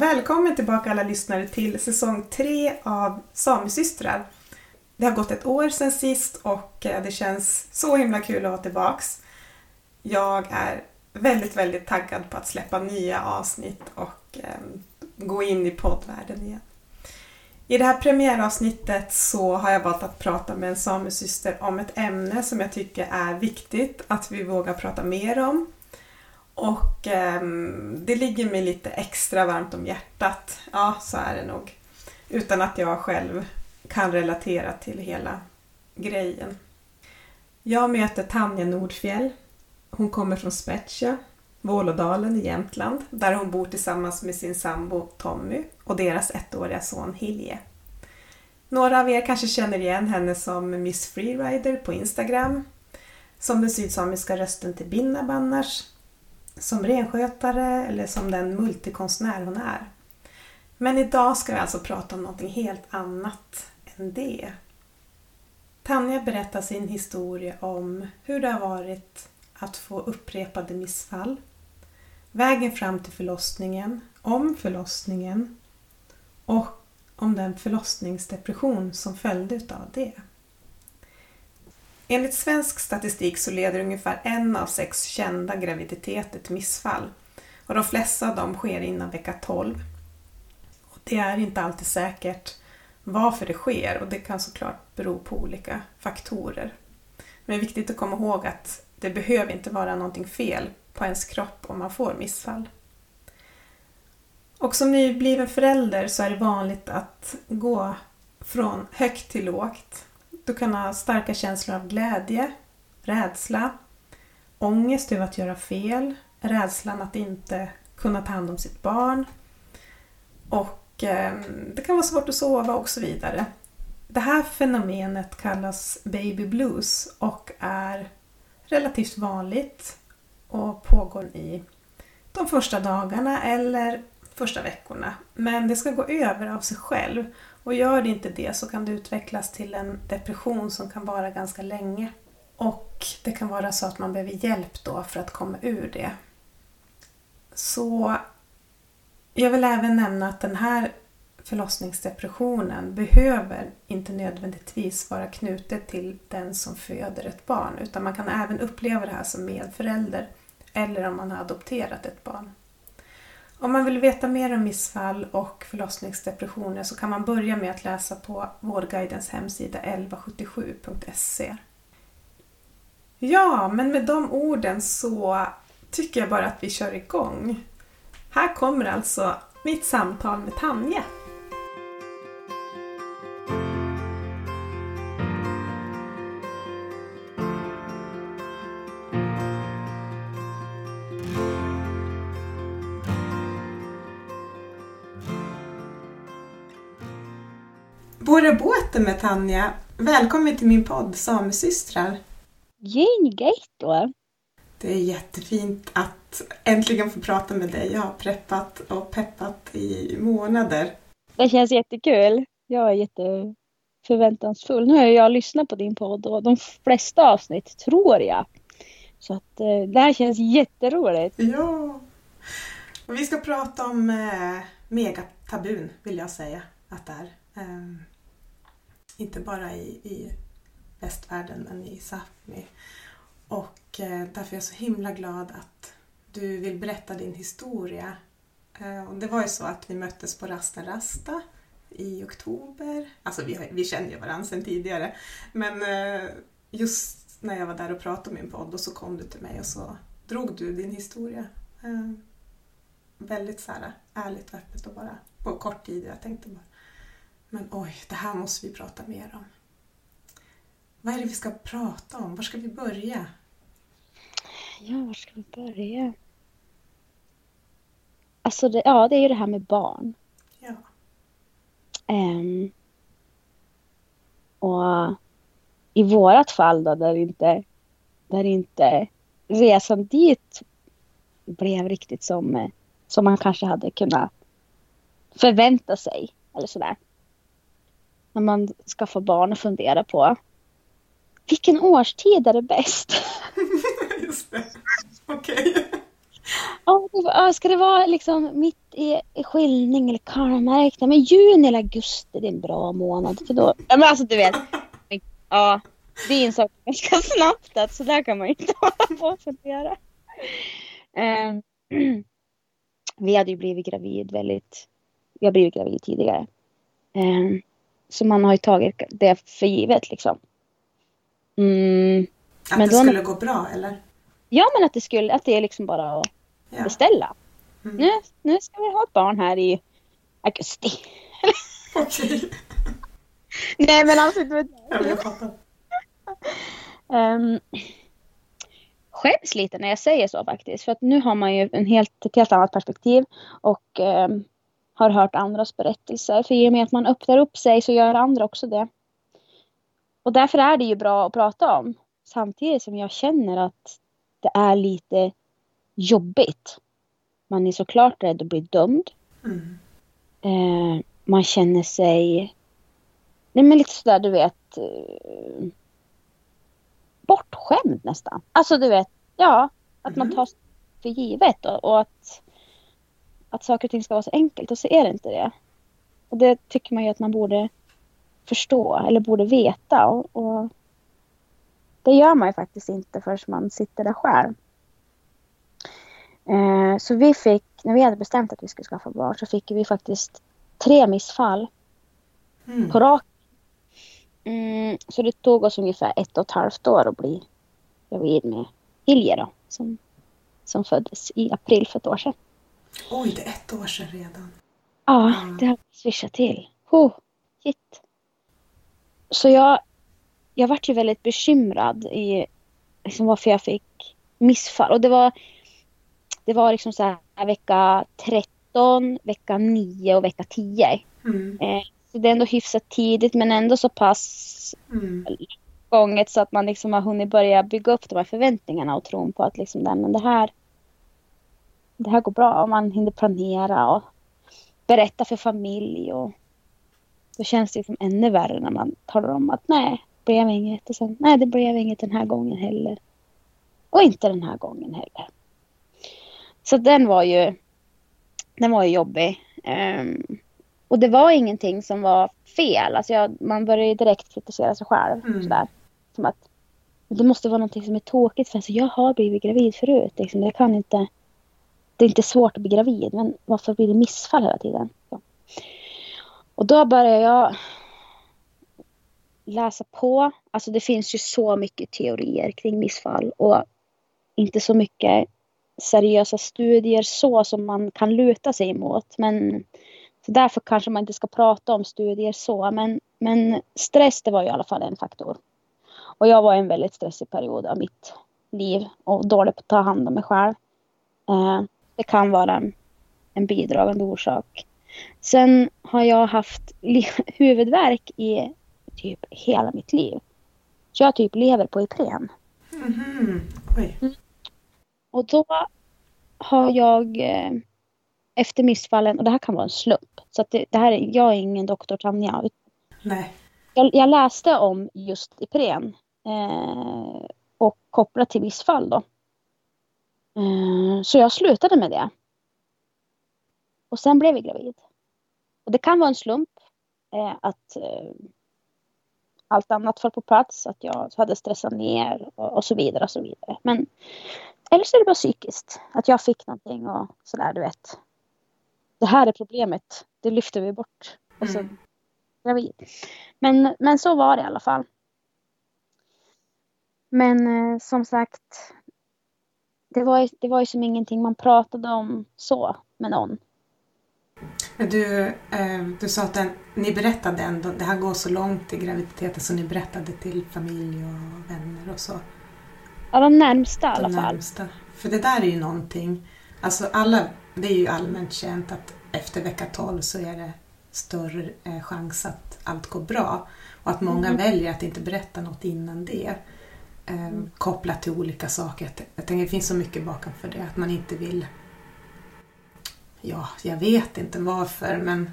välkommen tillbaka alla lyssnare till säsong tre av Samesystrar. Det har gått ett år sedan sist och eh, det känns så himla kul att vara tillbaks. Jag är väldigt, väldigt taggad på att släppa nya avsnitt och eh, gå in i poddvärlden igen. I det här premiäravsnittet så har jag valt att prata med en samesyster om ett ämne som jag tycker är viktigt att vi vågar prata mer om. Och eh, det ligger mig lite extra varmt om hjärtat. Ja, så är det nog. Utan att jag själv kan relatera till hela grejen. Jag möter Tanja Nordfjell. Hon kommer från Spetsja, Vålådalen i Jämtland, där hon bor tillsammans med sin sambo Tommy och deras ettåriga son Hilje. Några av er kanske känner igen henne som Miss Freerider på Instagram, som den sydsamiska rösten till Binna Bannars, som renskötare eller som den multikonstnär hon är. Men idag ska vi alltså prata om någonting helt annat än det. Tanja berättar sin historia om hur det har varit att få upprepade missfall, vägen fram till förlossningen, om förlossningen och om den förlossningsdepression som följde utav det. Enligt svensk statistik så leder ungefär en av sex kända graviditeter till missfall och de flesta av dem sker innan vecka 12. Och det är inte alltid säkert varför det sker och det kan såklart bero på olika faktorer. Men det är viktigt att komma ihåg att det behöver inte vara någonting fel på ens kropp om man får missfall. Och som nybliven förälder så är det vanligt att gå från högt till lågt. Du kan ha starka känslor av glädje, rädsla, ångest över att göra fel, rädslan att inte kunna ta hand om sitt barn och eh, det kan vara svårt att sova och så vidare. Det här fenomenet kallas baby blues och är relativt vanligt och pågår i de första dagarna eller första veckorna. Men det ska gå över av sig själv och gör det inte det så kan det utvecklas till en depression som kan vara ganska länge. Och det kan vara så att man behöver hjälp då för att komma ur det. Så jag vill även nämna att den här förlossningsdepressionen behöver inte nödvändigtvis vara knutet till den som föder ett barn utan man kan även uppleva det här som medförälder eller om man har adopterat ett barn. Om man vill veta mer om missfall och förlossningsdepressioner så kan man börja med att läsa på Vårdguidens hemsida 1177.se. Ja, men med de orden så tycker jag bara att vi kör igång. Här kommer alltså mitt samtal med Tanja. Bore båten med Tanja. Välkommen till min podd Samesystrar. Gänggeitto. Det är jättefint att äntligen få prata med dig. Jag har preppat och peppat i månader. Det känns jättekul. Jag är jätteförväntansfull. Nu har jag lyssnat på din podd och de flesta avsnitt tror jag. Så att eh, det här känns jätteroligt. Ja! Och vi ska prata om eh, megatabun vill jag säga att det är. Um, inte bara i, i västvärlden men i Sápmi. Och eh, därför är jag så himla glad att du vill berätta din historia. Eh, och det var ju så att vi möttes på Rasta Rasta i oktober. Alltså vi, vi känner ju varandra sedan tidigare. Men eh, just när jag var där och pratade om min podd och så kom du till mig och så drog du din historia. Eh, väldigt så här, ärligt och öppet och bara på kort tid. Jag tänkte bara men oj, det här måste vi prata mer om. Vad är det vi ska prata om? Var ska vi börja? Ja, var ska vi börja? Alltså, det, ja, det är ju det här med barn. Ja. Um, och i vårat fall då, där inte, där inte resan dit blev riktigt som, som man kanske hade kunnat förvänta sig. Eller sådär när man skaffar barn och funderar på vilken årstid är det bäst? Just det. Okej. Okay. Ja, ska det vara liksom mitt i, i skiljning eller karmärkta. Men juni eller augusti det är en bra månad. För då, ja, men alltså du vet. Ja, det är en sak ganska snabbt att så där kan man inte hålla på och fundera. Um, vi hade ju blivit gravid väldigt, har blivit gravid tidigare. Um, så man har ju tagit det för givet liksom. Mm, att men det då, skulle gå bra eller? Ja men att det skulle, att det är liksom bara att ja. beställa. Mm. Nu, nu ska vi ha ett barn här i augusti. Okej. Nej men alltså du vet. Ja, jag fattar. um, skäms lite när jag säger så faktiskt. För att nu har man ju en helt, ett helt annat perspektiv. Och um, har hört andras berättelser. För i och med att man öppnar upp sig så gör andra också det. Och därför är det ju bra att prata om. Samtidigt som jag känner att det är lite jobbigt. Man är såklart rädd att bli dömd. Mm. Eh, man känner sig nej men lite sådär du vet eh, bortskämd nästan. Alltså du vet, ja, att mm. man tar för givet och, och, att, att saker och ting ska vara så enkelt och så är det inte det. Och det tycker man ju att man borde förstå eller borde veta och, och det gör man ju faktiskt inte förrän man sitter där själv. Eh, så vi fick, när vi hade bestämt att vi skulle skaffa barn så fick vi faktiskt tre missfall mm. på rak. Mm, så det tog oss ungefär ett och ett halvt år att bli gravid med Hilje då, som, som föddes i april för ett år sedan. Oj, det är ett år sedan redan. Ja, mm. det har swishat till. Oh, shit. Så jag, jag vart ju väldigt bekymrad i liksom varför jag fick missfall. Och det var det var liksom så här vecka 13, vecka 9 och vecka 10. Mm. Eh, så det är ändå hyfsat tidigt men ändå så pass mm. gånget så att man liksom har hunnit börja bygga upp de här förväntningarna och tron på att liksom men det här det här går bra och man hinner planera och berätta för familj och då känns det liksom ännu värre när man talar om att nej, det blev inget och sen nej, det blev inget den här gången heller. Och inte den här gången heller. Så den var ju, den var ju jobbig. Um, och det var ingenting som var fel. Alltså jag, man började direkt kritisera sig själv. Mm. Sådär. Som att det måste vara någonting som är tråkigt för alltså, jag har blivit gravid förut. Liksom. Jag kan inte, det är inte svårt att bli gravid men varför blir det missfall hela tiden? Ja. Och då började jag läsa på. Alltså det finns ju så mycket teorier kring missfall och inte så mycket seriösa studier så som man kan luta sig emot. Men så därför kanske man inte ska prata om studier så. Men, men stress det var i alla fall en faktor. Och jag var i en väldigt stressig period av mitt liv och dålig på att ta hand om mig själv. Eh, det kan vara en, en bidragande orsak. Sen har jag haft huvudvärk i typ hela mitt liv. Så jag typ lever på Ipren. Mm -hmm. Och då har jag eh, efter missfallen, och det här kan vara en slump, så det, det här, jag är ingen doktor Tanja. Nej. Jag, jag läste om just Ipren eh, och kopplat till missfall då. Eh, så jag slutade med det. Och sen blev jag gravid. Och det kan vara en slump eh, att eh, allt annat föll på plats, att jag hade stressat ner och, så vidare och så vidare. Men eller så är det bara psykiskt. Att jag fick någonting och sådär, du vet. Det här är problemet. Det lyfter vi bort. Och så mm. gravid. Men, men så var det i alla fall. Men som sagt. Det var, det var ju som ingenting man pratade om så med någon. Du, eh, du sa att den, ni berättade ändå, det här går så långt i graviditeten så ni berättade till familj och vänner och så. Ja, de närmsta i alla de fall. Närmsta. För det där är ju någonting, alltså alla, det är ju allmänt känt att efter vecka 12 så är det större eh, chans att allt går bra. Och att många mm. väljer att inte berätta något innan det. Eh, mm. Kopplat till olika saker. Jag tänker det finns så mycket bakom för det, att man inte vill Ja, jag vet inte varför men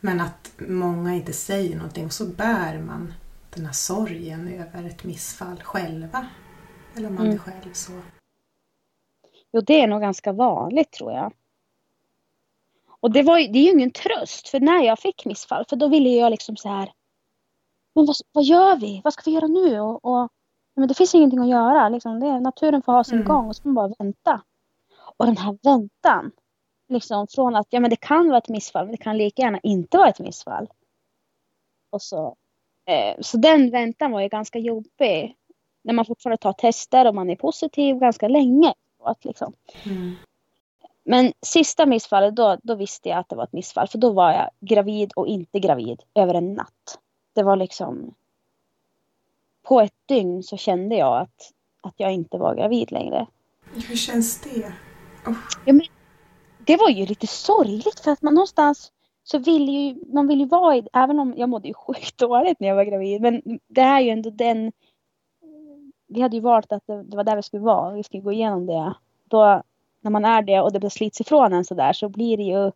men att många inte säger någonting och så bär man den här sorgen över ett missfall själva. Eller om man mm. är själv så. Jo, det är nog ganska vanligt tror jag. Och det, var, det är ju ingen tröst för när jag fick missfall för då ville jag liksom så här. Men vad, vad gör vi? Vad ska vi göra nu? Och, och men det finns ingenting att göra. Liksom. Det, naturen får ha sin Mm. gång och så får man bara vänta. Och den här väntan. Liksom från att ja, men det kan vara ett missfall men det kan lika gärna inte vara ett missfall. Och så, eh, så den väntan var ju ganska jobbig. När man fortfarande tar tester och man är positiv ganska länge. Att liksom, Mm. men sista missfallet, då, då visste jag att det var ett missfall. För då var jag gravid och inte gravid över en natt. Det var liksom... På ett dygn så kände jag att, att jag inte var gravid längre. Hur känns det? Det var ju lite sorgligt för att man någonstans så vill ju, man vill ju vara i, även om jag mådde ju sjukt dåligt när jag var gravid. Men det är ju ändå den, vi hade ju valt att det, det var där vi skulle vara. Vi skulle gå igenom det. Då, när man är det och det slits ifrån en sådär så blir det ju,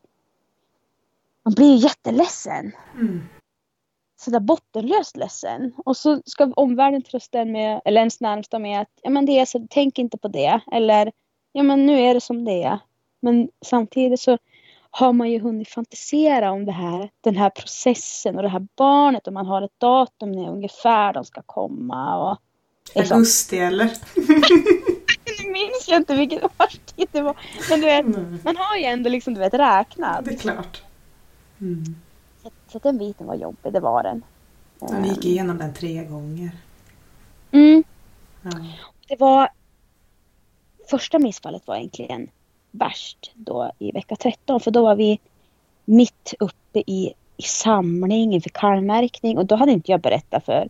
man blir ju jätteledsen. Mm. Sådär bottenlöst ledsen. Och så ska omvärlden trösta en med, eller ens närmsta med att ja men det är så, tänk inte på det. Eller ja men nu är det som det är. Men samtidigt så har man ju hunnit fantisera om det här, den här processen och det här barnet och man har ett datum när ungefär de ska komma. Och, liksom. Augusti eller? Nu minns jag inte vilken årstid det var. Men du vet, Nej, man har ju ändå liksom du vet räknat. det är klart. Mm. Så, den biten var jobbig, det var den. Och ni gick igenom den tre gånger. Mm. Ja. Det var... Första missfallet var egentligen värst då i vecka 13 för då var vi mitt uppe i, i samling inför kalvmärkning och då hade inte jag berättat för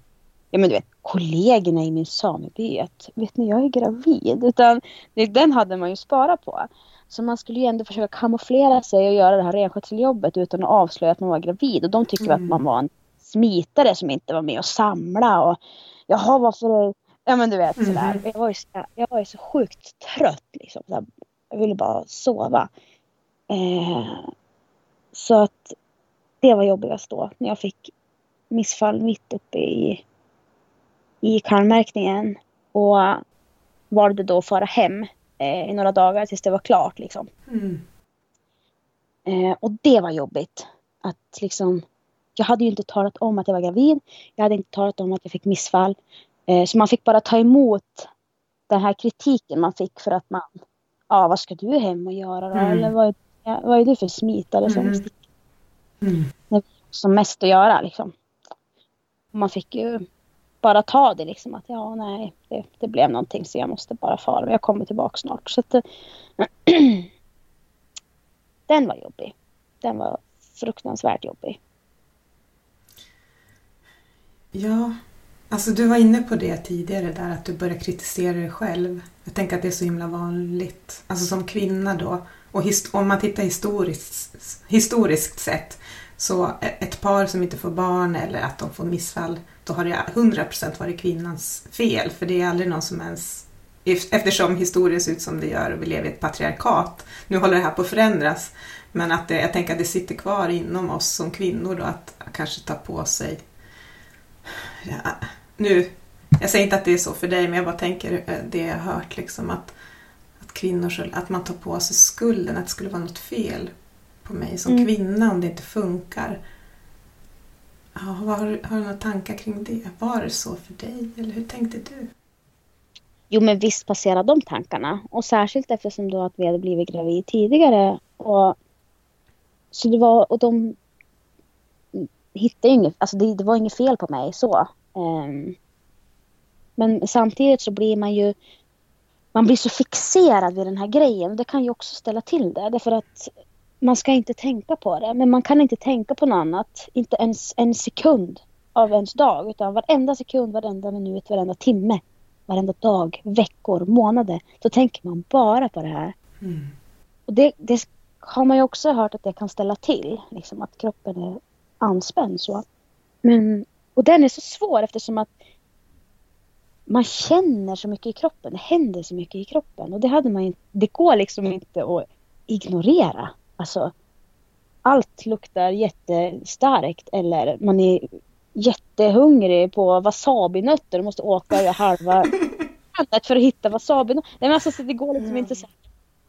ja, men du vet, kollegorna i min sameby att vet ni jag är gravid utan den hade man ju sparat på. Så man skulle ju ändå försöka kamouflera sig och göra det här renskötseljobbet utan att avslöja att man var gravid och de tycker Mm. att man var en smitare som inte var med och samla och jaha varför Ja men du vet sådär. Mhm. Jag, var ju, så- jag var ju så sjukt trött liksom. Jag ville bara sova. Eh, så att det var jobbigast då. När jag fick missfall mitt uppe i, i kalvmärkningen. Och valde då att fara hem eh, i några dagar tills det var klart liksom. Mm. Eh, och det var jobbigt. Att liksom, jag hade ju inte talat om att jag var gravid. Jag hade inte talat om att jag fick missfall. Eh, så man fick bara ta emot den här kritiken man fick för att man, ja vad ska du hem och göra då? Mm. Eller vad är, vad är du för smitare som, Mm. Mm. som mest att göra liksom. Och man fick ju bara ta det liksom att ja nej det, det blev någonting så jag måste bara fara. Men Jag kommer tillbaka snart. Så att, eh, den var jobbig. Den var fruktansvärt jobbig. Ja, alltså du var inne på det tidigare där att du börjar kritisera dig själv. Jag tänker att det är så himla vanligt. Alltså som kvinna då. Och om man tittar historiskt, historiskt sett så e-, ett par som inte får barn eller att de får missfall då har det 100% varit kvinnans fel. För det är aldrig någon som ens Eftersom historien ser ut som det gör och vi lever i ett patriarkat. Nu håller det här på att förändras. Men att det, jag tänker att det sitter kvar inom oss som kvinnor då att kanske ta på sig ja, nu, jag säger inte att det är så för dig, men jag bara tänker eh, det jag har hört liksom att, att kvinnor, att man tar på sig skulden, att det skulle vara något fel på mig som Mm. kvinna om det inte funkar. Ja, har, du- har du några tankar kring det? Var det så för dig, eller hur tänkte du? Jo men visst passerar de tankarna. Och särskilt eftersom då att vi hade blivit gravid tidigare. Och, så det var, och de hittade ju inget, alltså det, det var inget fel på mig så. Um, men samtidigt så blir man ju, man blir så fixerad vid den här grejen. Det kan ju också ställa till det. Därför att man ska inte tänka på det. Men man kan inte tänka på något annat. Inte ens en sekund av ens dag. Utan varenda sekund, varenda minut, varenda timme varenda dag, veckor, månader, så tänker man bara på det här. Mm. Och det, det har man ju också hört att det kan ställa till, liksom att kroppen är anspänd så. Men, och den är så svår eftersom att man känner så mycket i kroppen, det händer så mycket i kroppen och det hade man det går liksom inte att ignorera. Alltså, allt luktar jättestarkt eller man är jättehungrig på wasabinötter och måste åka över halva landet för att hitta wasabinötter. Nej, men alltså, så det går liksom mm. inte så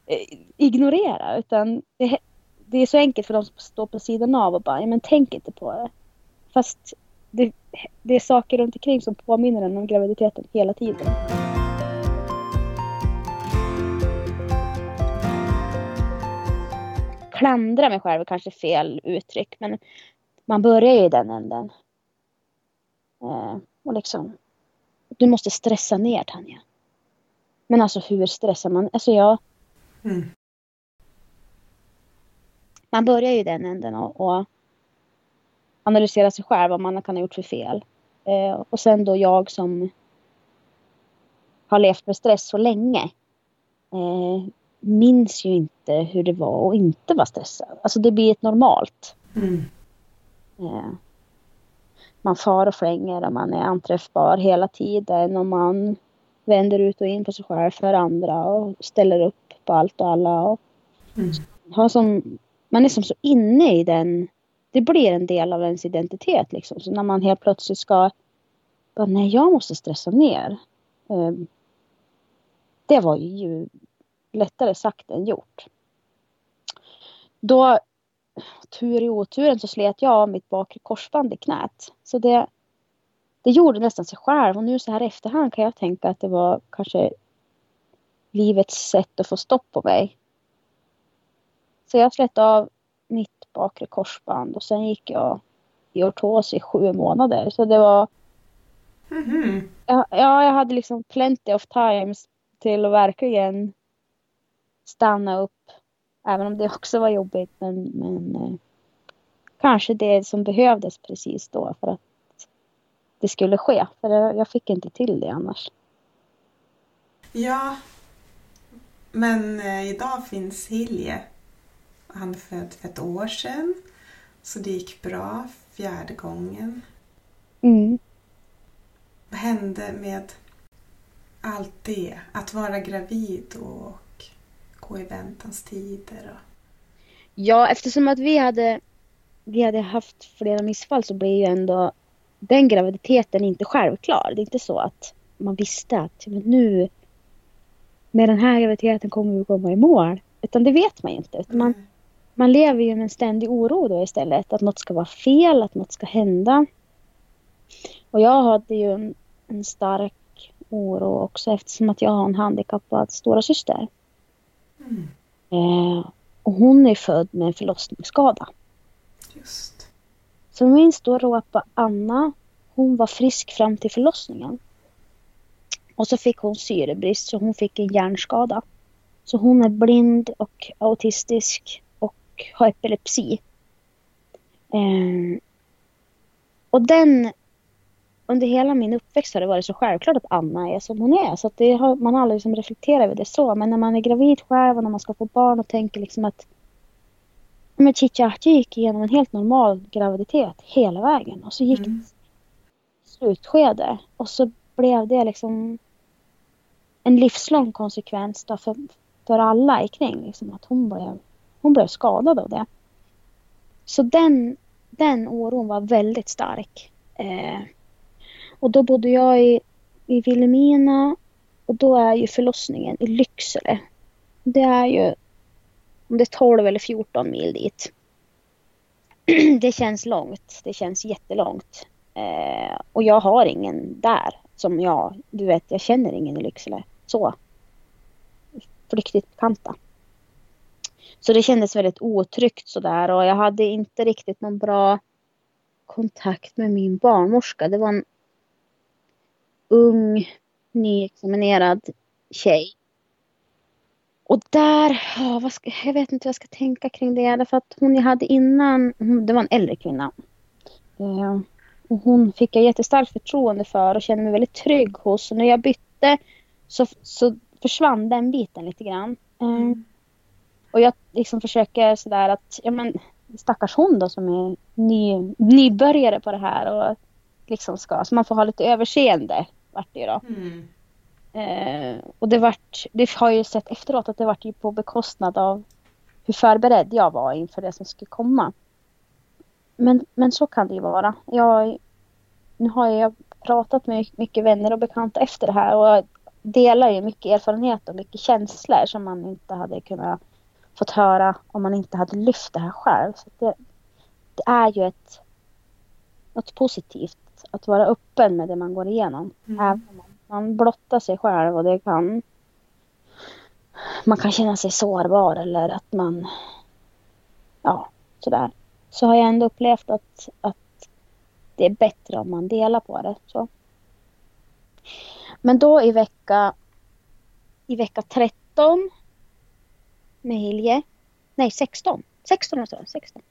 eh, ignorera utan det, det är så enkelt för de som står på sidan av och bara, ja men tänk inte på det. Fast det, det är saker runt omkring som påminner en om graviditeten hela tiden. Klandra mig själv är kanske fel uttryck men man börjar ju i den änden. Eh, och liksom, du måste stressa ner Tanja. Men alltså hur stressar man? Alltså jag... Mm. Man börjar ju i den änden och, och analysera sig själv, vad man kan ha gjort för fel. Eh, och sen då jag som har levt med stress så länge eh, minns ju inte hur det var att inte vara stressad. Alltså det blir ett normalt. Mm. Eh, man far och flänger och man är anträffbar hela tiden och man vänder ut och in på sig själv för andra och ställer upp på allt och alla. Och Mm. har som, man är som så inne i den, det blir en del av ens identitet liksom. Så när man helt plötsligt ska, bara, nej jag måste stressa ner. Eh, det var ju lättare sagt än gjort. Då, tur i oturen, så slet jag av mitt bakre korsband i knät. Så det, det gjorde nästan sig själv. Och nu så här i efterhand kan jag tänka att det var kanske livets sätt att få stopp på mig. Så jag slet av mitt bakre korsband och sen gick jag i ortos i sju månader. Så det var, Mhm. ja, ja, jag hade liksom plenty of times till att verkligen stanna upp. Även om det också var jobbigt. Men, men eh, kanske det som behövdes precis då för att det skulle ske. För jag, fick inte till det annars. Ja, men eh, idag finns Hilje. Han är född för ett år sedan. Så det gick bra fjärde gången. Mm. Vad hände med allt det? Att vara gravid och gå i väntans tider. Och... Ja, eftersom att vi hade, vi hade haft flera missfall så blev ju ändå den graviditeten inte självklar. Det är inte så att man visste att men nu med den här graviditeten kommer vi komma i mål. Utan det vet man ju inte. Utan man, man lever ju med en ständig oro då istället. Att något ska vara fel, att något ska hända. Och jag hade ju en, en stark oro också eftersom att jag har en handikappad stora syster. Mm, Eh, och hon är född med en förlossningsskada. just. Så min storråpa Anna, hon var frisk fram till förlossningen. Och så fick hon syrebrist så hon fick en hjärnskada. Så hon är blind och autistisk och har epilepsi. Eh, och den, under hela min uppväxt har det varit så självklart att Anna är som hon är. Så att det har, man har aldrig liksom reflekterat över det så. Men när man är gravid själv och när man ska få barn och tänker liksom att men Chicha gick igenom en helt normal graviditet hela vägen. Och så gick Mm. det slutskede. Och så blev det liksom en livslång konsekvens då för, för alla i kring. Liksom att hon blev, hon blev skadad av det. Så den, den oron var väldigt stark. Eh, och då bodde jag i, i Vilhelmina och då är ju förlossningen i Lycksele. Det är ju om det är 12 eller 14 mil dit. det känns långt. Det känns jättelångt. Eh, och jag har ingen där som jag, du vet, jag känner ingen i Lycksele. Så. Flyktigt bekanta. Så det kändes väldigt otryggt sådär och jag hade inte riktigt någon bra kontakt med min barnmorska. Det var en ung, nyexaminerad tjej. Och där, ja, vad ska, jag vet inte vad jag ska tänka kring det. Därför att hon jag hade innan, det var en äldre kvinna. Eh, och hon fick jag jättestarkt förtroende för och kände mig väldigt trygg hos. Och när jag bytte så, så försvann den biten lite grann. Eh, Mm. och jag liksom försöker sådär att, ja men stackars hon då som är ny, nybörjare på det här och liksom ska, så man får ha lite överseende vart det då. Mm. Eh, och det vart, det har jag ju sett efteråt att det vart ju på bekostnad av hur förberedd jag var inför det som skulle komma. Men, men så kan det ju vara. Jag, nu har jag pratat med mycket vänner och bekanta efter det här och jag delar ju mycket erfarenhet och mycket känslor som man inte hade kunnat fått höra om man inte hade lyft det här själv. Så det, det är ju ett, något positivt att vara öppen med det man går igenom. Mm. Även om man, blottar sig själv och det kan man kan känna sig sårbar eller att man ja, sådär. Så har jag ändå upplevt att, att det är bättre om man delar på det. Så. Men då i vecka i vecka 13 med Hilje, nej 16, 16 alltså, 16.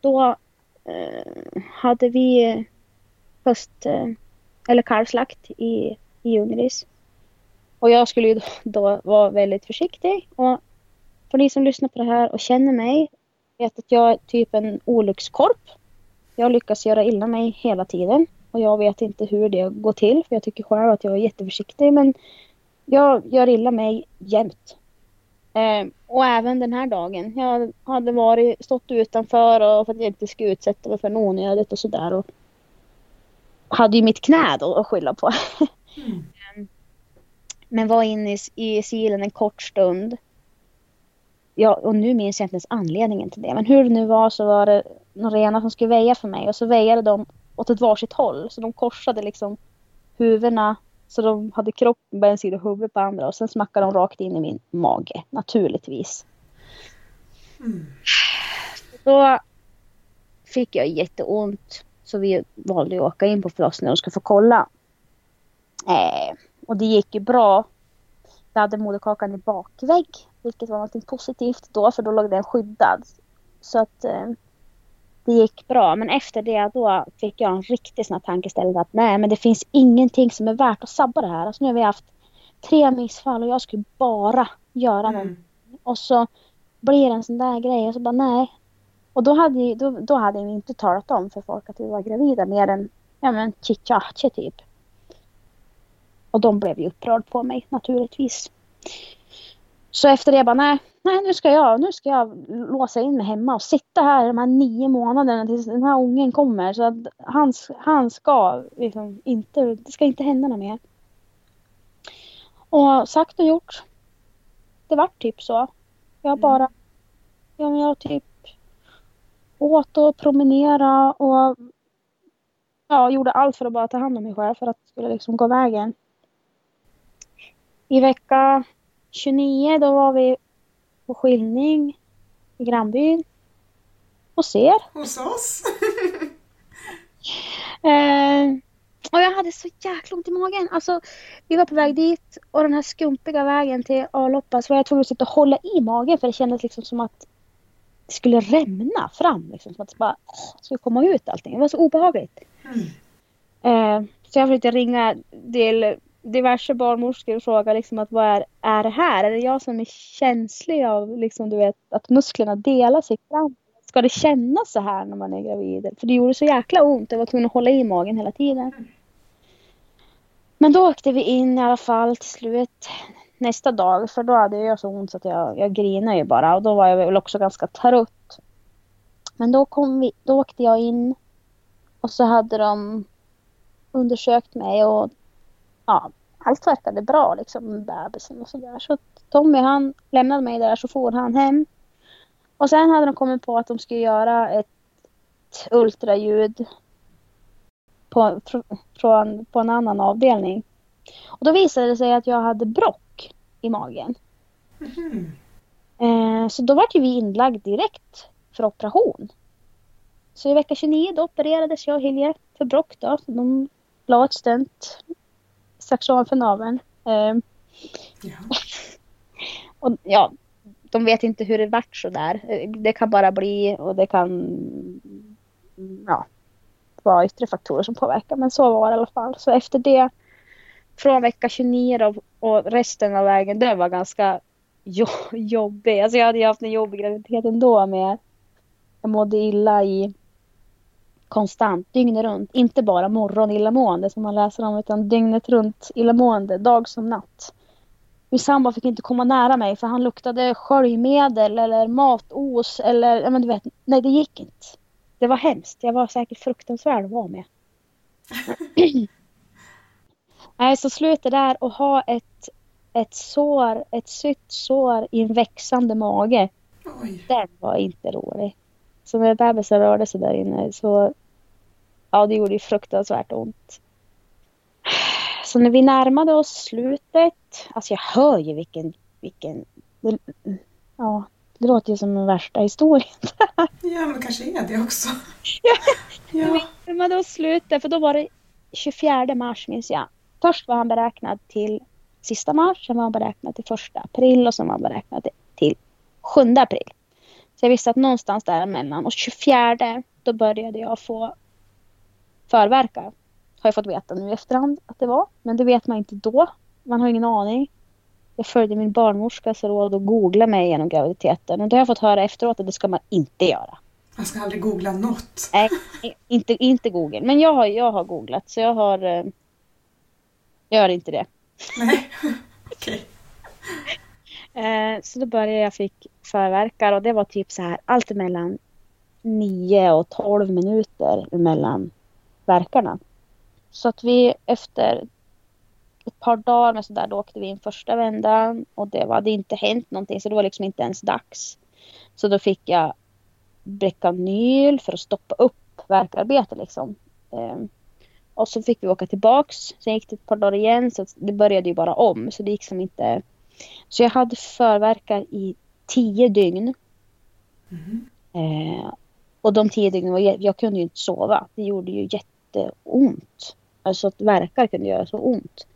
Då eh, hade vi höst eh, eller kalvslakt i, i Ljungris. Och jag skulle ju då, då vara väldigt försiktig. Och för ni som lyssnar på det här och känner mig vet att jag är typ en olyckskorp. Jag lyckas göra illa mig hela tiden. Och jag vet inte hur det går till. För jag tycker själv att jag är jätteförsiktig. Men jag gör illa mig jämt. Eh, och även den här dagen. Jag hade varit, stått utanför och för att jag inte skulle utsätta mig för något onödigt och sådär. Hade ju mitt knä då att skylla på. Mm. Men var inne i, i silen en kort stund. Ja, och nu minns jag inte ens anledningen till det. Men hur det nu var så var det några renar som skulle väja för mig. Och så väjade de åt ett varsitt håll. Så de korsade liksom huvudena. Så de hade kroppen på en sida och huvudet på andra. Och sen smackade de rakt in i min mage. Naturligtvis. Mm. Då fick jag jätteont. Så vi valde att åka in på förlossningen och ska få kolla. Eh, och det gick ju bra. Jag hade moderkakan i bakvägg. Vilket var något positivt då för då låg den skyddad. Så att eh, det gick bra. Men efter det då fick jag en riktig sån här tankeställning att nej men det finns ingenting som är värt att sabba det här. Alltså nu har vi haft tre missfall och jag skulle bara göra. Mm. Och så blir det en sån där grej och så bara nej. Och då hade, då, då hade vi inte talat om för folk att vi var gravida mer än ja men chichache typ. Och de blev ju upprörda på mig naturligtvis. Så efter det bara nej, nej nu ska jag, nu ska jag låsa in mig hemma och sitta här de här nio månaderna tills den här ungen kommer. Så att han, han ska liksom inte, det ska inte hända något mer. Och sagt och gjort. Det vart typ så. Jag bara, ja men jag typ åt och promenera och ja, gjorde allt för att bara ta hand om mig själv för att det skulle liksom gå vägen. I vecka 29 då var vi på skiljning i grannbyn och ser. Hos oss? Eh, och jag hade så jäkla ont i magen. Alltså, vi var på väg dit och den här skumpiga vägen till Aloppa så var jag tvungen att sitta och hålla i magen för det kändes liksom som att skulle rämna fram. Liksom, som att det bara skulle komma ut allting. Det var så obehagligt. Mm. Eh, så jag försökte ringa till diverse barnmorskor och fråga liksom att vad är, är det här? Är det jag som är känslig av liksom, du vet, att musklerna delar sig fram? Ska det kännas så här när man är gravid? För det gjorde så jäkla ont. Jag var tvungen att hålla i magen hela tiden. Men då åkte vi in i alla fall till slut nästa dag. För då hade jag så ont så att jag, jag grinade ju bara. Och då var jag väl också ganska trött. Men då, kom vi, då åkte jag in. Och så hade de undersökt mig och ja, allt verkade bra liksom med bebisen och sådär. Så Tommy han lämnade mig där så for han hem. Och sen hade de kommit på att de skulle göra ett ultraljud på, från, på en annan avdelning. Och då visade det sig att jag hade brock i magen. Eh, så då var ju vi inlagd direkt för operation. Så i vecka 29 då opererades jag och Hilje för brock då. Så de la ett stent strax ovanför naveln. Eh, Ja. och ja, de vet inte hur det vart så där. Det kan bara bli och det kan ja, vara yttre faktorer som påverkar. Men så var det i alla fall. Så efter det från vecka 29 då, och resten av vägen det var ganska jo- jobbig. Alltså jag hade ju haft en jobbig graviditet ändå med jag mådde illa i konstant, dygnet runt. Inte bara morgon illamående som man läser om utan dygnet runt illamående, dag som natt. Min sambo fick inte komma nära mig för han luktade sköljmedel eller matos eller, ja men du vet, nej det gick inte. Det var hemskt. Jag var säkert fruktansvärd att vara med. nej, så sluta där och ha ett, ett sår, ett sytt sår i en växande mage. Oj. Den var inte rolig. Så när bebisen rörde sig där inne så ja, det gjorde ju fruktansvärt ont. Så när vi närmade oss slutet, alltså jag hör ju vilken, vilken, det, ja, det låter ju som den värsta historien. Ja, men kanske är det också. Ja. Ja. Vi närmade oss slutet, för då var det 24 mars minns jag. Först var han beräknad till sista mars, sen var han beräknad till första april och sen var han beräknad till, 7 april. Så jag visste att någonstans däremellan och 24 då började jag få förverkar. Har jag fått veta nu i efterhand att det var. Men det vet man inte då. Man har ingen aning. Jag följde min barnmorskas råd och googlade mig genom graviditeten. Och det har jag fått höra efteråt att det ska man inte göra. Man ska aldrig googla något. Nej, inte, inte Google. Men jag har, jag har googlat så jag har... eh, Jag gör inte det. Nej, okej. Eh, så då började jag fick förverkar och det var typ så här allt emellan 9 och 12 minuter mellan verkarna. Så att vi efter ett par dagar med sådär, då åkte vi in första vändan och det var, hade inte hänt någonting så det var liksom inte ens dags. Så då fick jag Brecanyl för att stoppa upp värkarbete liksom. Och så fick vi åka tillbaks. Sen gick det ett par dagar igen så det började ju bara om så det gick som inte. Så jag hade förverkar i tio dygn. Mhm. Eh, och de tio dygnen var jag kunde ju inte sova. Det gjorde ju jätteont. Alltså att verkar kunde göra så ont.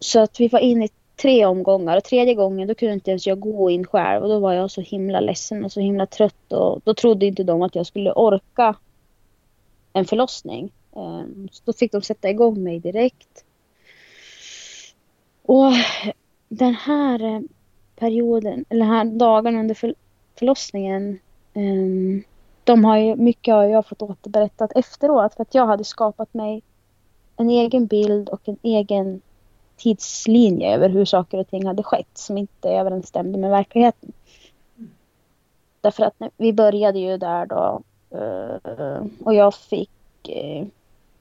Så att vi var inne i tre omgångar och tredje gången då kunde inte ens jag gå in själv och då var jag så himla ledsen och så himla trött och då trodde inte de att jag skulle orka en förlossning. Ehm, så då fick de sätta igång mig direkt. Och den här eh, perioden, eller här dagarna under förlossningen. Ehm, de har ju, mycket har jag fått återberättat efteråt för att jag hade skapat mig en egen bild och en egen tidslinje över hur saker och ting hade skett som inte överensstämde med verkligheten. Därför att när, vi började ju där då eh, och jag fick eh,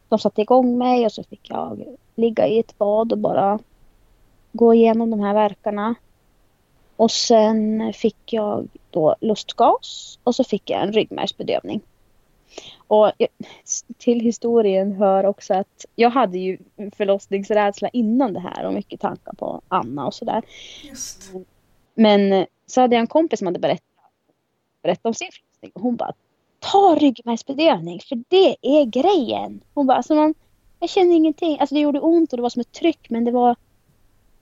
de satte igång mig och så fick jag ligga i ett bad och bara gå igenom de här verkarna. Och sen fick jag då lustgas och så fick jag en ryggmärgsbedövning. Och till historien hör också att jag hade ju förlossningsrädsla innan det här och mycket tankar på Anna och sådär. Men så hade jag en kompis som hade berättat, berättat om sin förlossning och hon bara ta ryggmärgsbedövning för det är grejen. Hon bara alltså man, jag kände ingenting, alltså det gjorde ont och det var som ett tryck men det var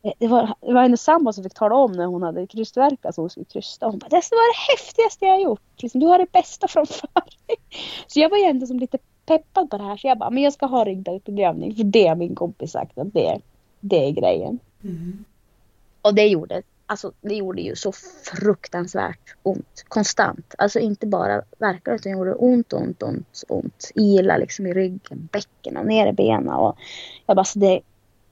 eh, det var, det var hennes sambo som fick tala om när hon hade krystvärkat så hon skulle krysta. Hon bara det var det häftigaste jag har gjort. Liksom, du har det bästa framför dig. Så jag var ju ändå som lite peppad på det här så jag bara men jag ska ha ryggmärgsbedövning för det har min kompis sagt att det, det är grejen. Mm. Och det gjorde, alltså, det gjorde ju så fruktansvärt ont. Konstant. Alltså inte bara verkar utan gjorde ont, ont, ont, ont. Ila liksom i ryggen, bäcken och ner i benen. Och jag bara, så det,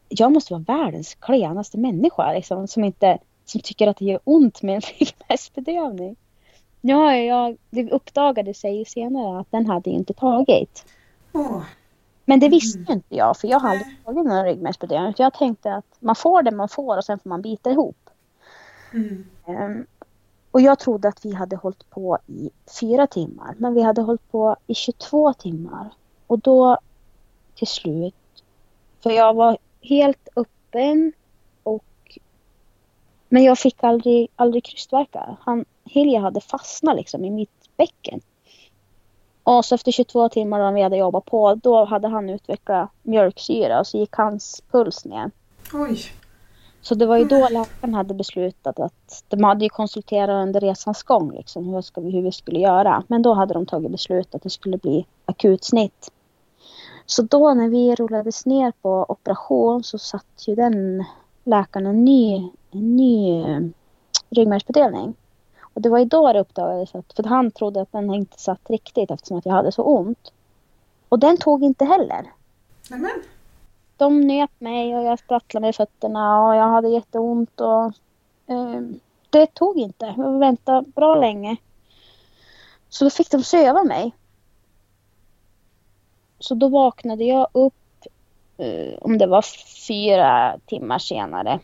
jag måste vara världens klenaste människa liksom, som inte som tycker att det gör ont med en ryggmärgsbedövning. Ja, jag, det uppdagade sig ju senare att den hade ju inte tagit. Åh, Men det visste ju inte jag för jag har Nej. aldrig tagit någon ryggmärgsbedövning. Jag tänkte att man får det man får och sen får man bita ihop mm. Och jag trodde att vi hade hållit på i fyra timmar. Men vi hade hållit på i 22 timmar. Och då till slut. För jag var helt öppen. Och, men jag fick aldrig, aldrig krystvärkar. Han, Hilja hade fastnat liksom i mitt bäcken. Och så efter 22 timmar när vi hade jobbat på. Då hade han utvecklat mjölksyra. Och så gick hans puls ner. Oj. Så det var ju då läkaren hade beslutat att de hade ju konsulterat under resans gång liksom hur, ska vi, hur vi skulle göra. Men då hade de tagit beslut att det skulle bli akutsnitt. Så då när vi rullades ner på operation så satt ju den läkaren en ny, en ny eh, ryggmärgsbedövning. Och det var ju då det uppdagades att, för han trodde att den inte satt riktigt eftersom att jag hade så ont. Och den tog inte heller Nämen de nöp mig och jag sprattlade med fötterna och jag hade jätteont och eh, det tog inte. Jag väntade bra länge. Så då fick de söva mig. Så då vaknade jag upp eh, om det var fyra timmar senare.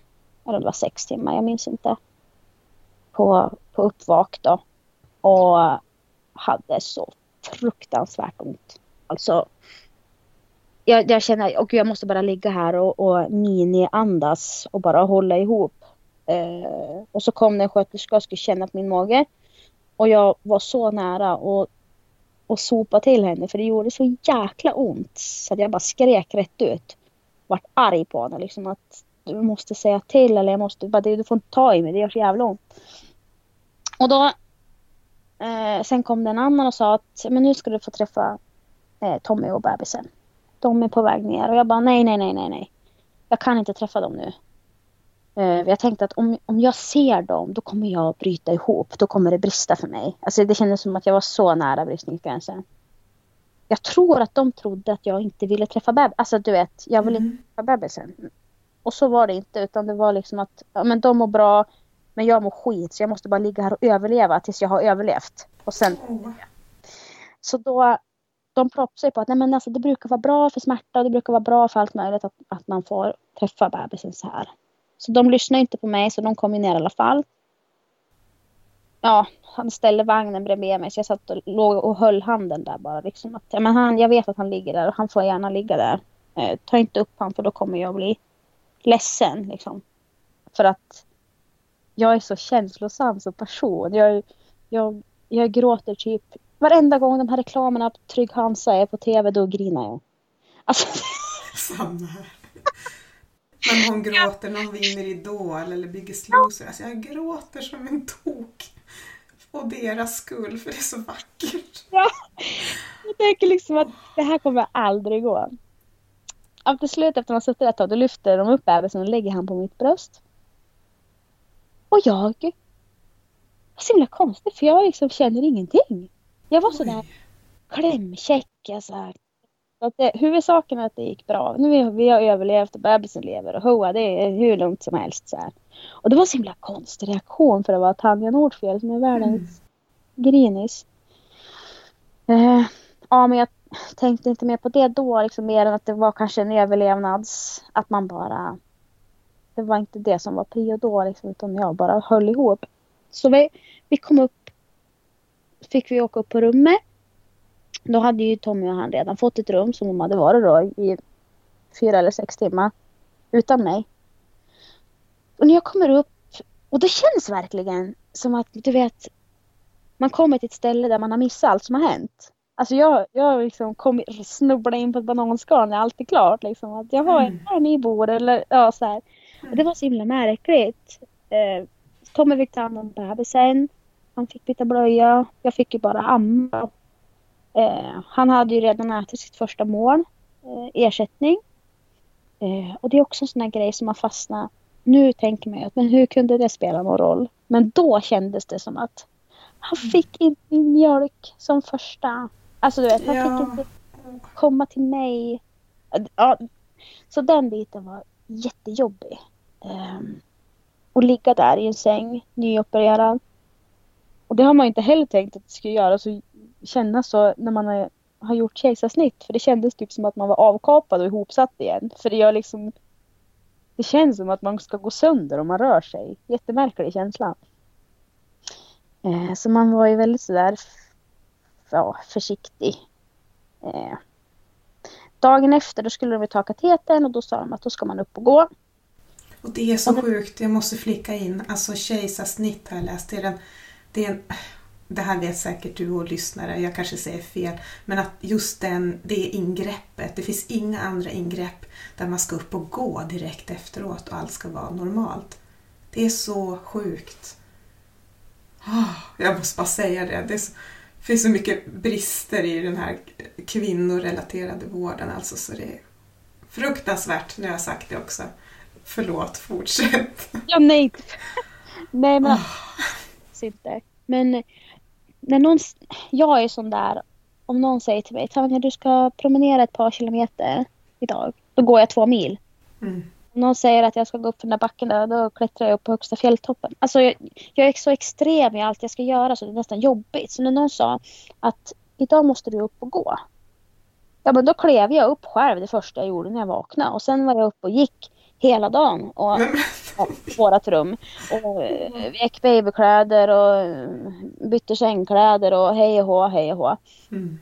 Eller om det var sex timmar, jag minns inte. på, på uppvak då. Och hade så fruktansvärt ont. Alltså. Jag, jag känner, att jag måste bara ligga här och, och mini-andas och bara hålla ihop. Eh, och så kom det en sköterska och skulle känna på min mage. Och jag var så nära och, och sopa till henne för det gjorde så jäkla ont. Så att jag bara skrek rätt ut. Vart arg på henne liksom att du måste säga till eller jag måste bara, du får inte ta i mig, det gör så jävla ont. Och då eh, sen kom det en annan och sa att men nu ska du få träffa eh, Tommy och bebisen. De är på väg ner och jag bara nej, nej, nej, nej, nej. Jag kan inte träffa dem nu. Eh, jag tänkte att om, om jag ser dem då kommer jag bryta ihop. Då kommer det brista för mig. Alltså det kändes som att jag var så nära bristningsgränsen. Jag tror att de trodde att jag inte ville träffa bebisen. Alltså du vet, jag ville inte träffa bebisen. Och så var det inte utan det var liksom att ja, men de mår bra men jag mår skit så jag måste bara ligga här och överleva tills jag har överlevt. Och sen... Oh. Så då de propsar på att nej, men alltså, det brukar vara bra för smärta och det brukar vara bra för allt möjligt att, att man får träffa bebisen så här. Så de lyssnar inte på mig så de kom ner i alla fall. Ja, han ställde vagnen bredvid mig så jag satt och låg och höll handen där bara. Liksom att, ja, men han, jag vet att han ligger där och han får gärna ligga där. Eh, ta inte upp honom för då kommer jag bli ledsen. Liksom. För att jag är så känslosam som person. Jag, jag, jag gråter typ varenda gång de här reklamerna på Trygg Hansa är på tv, då grinar jag. Alltså... Samma här. Men hon gråter när hon vinner Idol eller Biggest Loser. Alltså jag gråter som en tok. Och deras skull, för det är så vackert. Ja, jag tänker liksom att det här kommer aldrig gå. Till slut efter man suttit ett tag, då lyfter de upp bebisen och lägger han på mitt bröst. Och jag var så himla konstigt för jag liksom känner ingenting. Jag var sådär klämkäck. Alltså. Att det, huvudsaken är att det gick bra. Nu vi, vi har överlevt och bebisen lever och hoa, det är hur lugnt som helst. Så här. Och det var en så himla konstig reaktion för att vara Tanja Nordfjell som är världens mm. grinis. Eh, ja, men jag tänkte inte mer på det då, liksom mer än att det var kanske en överlevnads... Att man bara det var inte det som var prio då liksom, utan jag bara höll ihop. Så vi, vi kom upp, fick vi åka upp på rummet. Då hade ju Tommy och han redan fått ett rum som de hade varit då i fyra eller sex timmar utan mig. Och när jag kommer upp och det känns verkligen som att du vet man kommer till ett ställe där man har missat allt som har hänt. Alltså jag, jag liksom kom in på ett bananskal när allt är klart. Liksom. Att jag har mm. här ni bor eller ja, så här. Och det var så himla märkligt. Eh, Tommy fick ta hand om bebisen. Han fick byta blöja. Jag fick ju bara amma. Eh, han hade ju redan ätit sitt första mål. Eh, ersättning. Eh, och det är också en sån här grej som har fastnat. Nu tänker man ju att men hur kunde det spela någon roll? Men då kändes det som att han fick inte min mjölk som första. Alltså du vet, han ja. fick inte komma till mig. Ja, så den biten var jättejobbig. Um, och ligga där i en säng, nyopererad. Och det har man inte heller tänkt att det skulle göra så kännas så när man har, har gjort kejsarsnitt. För det kändes typ som att man var avkapad och ihopsatt igen. För det gör liksom det känns som att man ska gå sönder om man rör sig. Jättemärklig känsla. Eh, så man var ju väldigt sådär ja, försiktig. Eh, dagen efter då skulle de ta katetern och då sa de att då ska man upp och gå. Och det är så det... sjukt, jag måste flika in, alltså kejsarsnitt har jag läst. Det, är en, det, är en, det här vet säkert du och lyssnare, jag kanske säger fel, men att just den, det ingreppet, det finns inga andra ingrepp där man ska upp och gå direkt efteråt och allt ska vara normalt. Det är så sjukt. Oh, jag måste bara säga det. Det så, finns så mycket brister i den här kvinnorelaterade vården alltså så det är fruktansvärt, nu har jag sagt det också. Förlåt, fortsätt. Ja, nej. nej, men oh. Inte. Men när någon, jag är sån där, om någon säger till mig Tanja du ska promenera ett par kilometer idag. Då går jag två mil. Mm. Om någon säger att jag ska gå upp för den där backen där, då klättrar jag upp på högsta fjälltoppen. Alltså jag, jag är så extrem i allt jag ska göra så det är nästan jobbigt. Så när någon sa att idag måste du upp och gå. Ja men då klev jag upp själv det första jag gjorde när jag vaknade och sen var jag upp och gick hela dagen. Och vårat rum. Och eh, vek babykläder och eh, bytte sängkläder och hej och hå, hej och hå. Mm.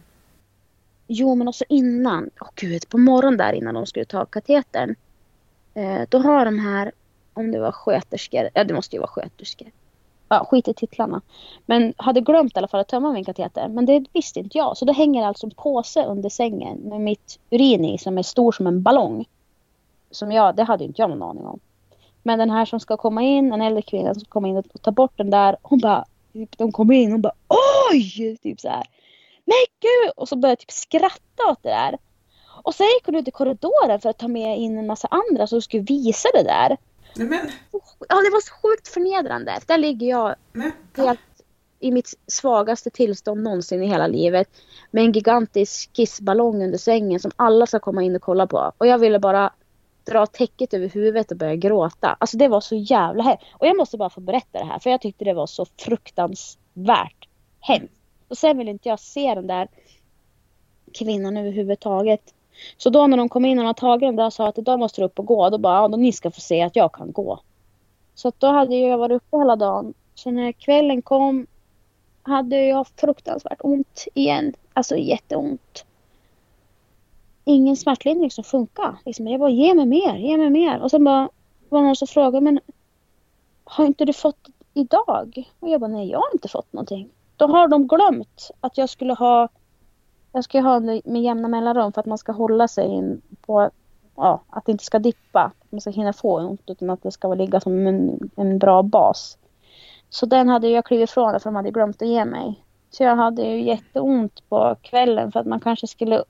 Jo, men också innan, åh gud, på morgonen där innan de skulle ta katetern. Eh, då har de här, om det var sköterskor, ja det måste ju vara sköterskor. Ja, skit i titlarna. Men hade glömt i alla fall att tömma min kateter. Men det visste inte jag. Så då hänger alltså en påse under sängen med mitt urin i som är stor som en ballong. Som jag, det hade inte jag någon aning om. Men den här som ska komma in, en äldre kvinna som ska komma in och ta bort den där. Hon bara, typ, de kommer in och bara oj! Typ så här. Men gud! Och så började jag typ skratta åt det där. Och sen gick hon ut i korridoren för att ta med in en massa andra som skulle visa det där. Men, Ja, det var så sjukt förnedrande. Där ligger jag men, helt i mitt svagaste tillstånd någonsin i hela livet. Med en gigantisk kissballong under sängen som alla ska komma in och kolla på. Och jag ville bara dra täcket över huvudet och börja gråta. Alltså det var så jävla hemskt. Och jag måste bara få berätta det här för jag tyckte det var så fruktansvärt hemskt. Och sen vill inte jag se den där kvinnan överhuvudtaget. Så då när de kom in och hade tagit den där och sa att idag måste du upp och gå. Då bara, ja då ni ska få se att jag kan gå. Så att då hade jag varit uppe hela dagen. Så när kvällen kom hade jag fruktansvärt ont igen. Alltså jätteont. Ingen smärtlindring som funkar. Liksom, jag bara, ge mig mer, ge mig mer. Och sen bara var någon som frågade, men har inte du fått idag? Och jag bara, nej jag har inte fått någonting. Då har de glömt att jag skulle ha jag ska ha med jämna mellanrum för att man ska hålla sig in på ja, att det inte ska dippa. Att man ska hinna få ont utan att det ska ligga som en, en bra bas. Så den hade jag klivit ifrån för de hade glömt att ge mig. Så jag hade ju jätteont på kvällen för att man kanske skulle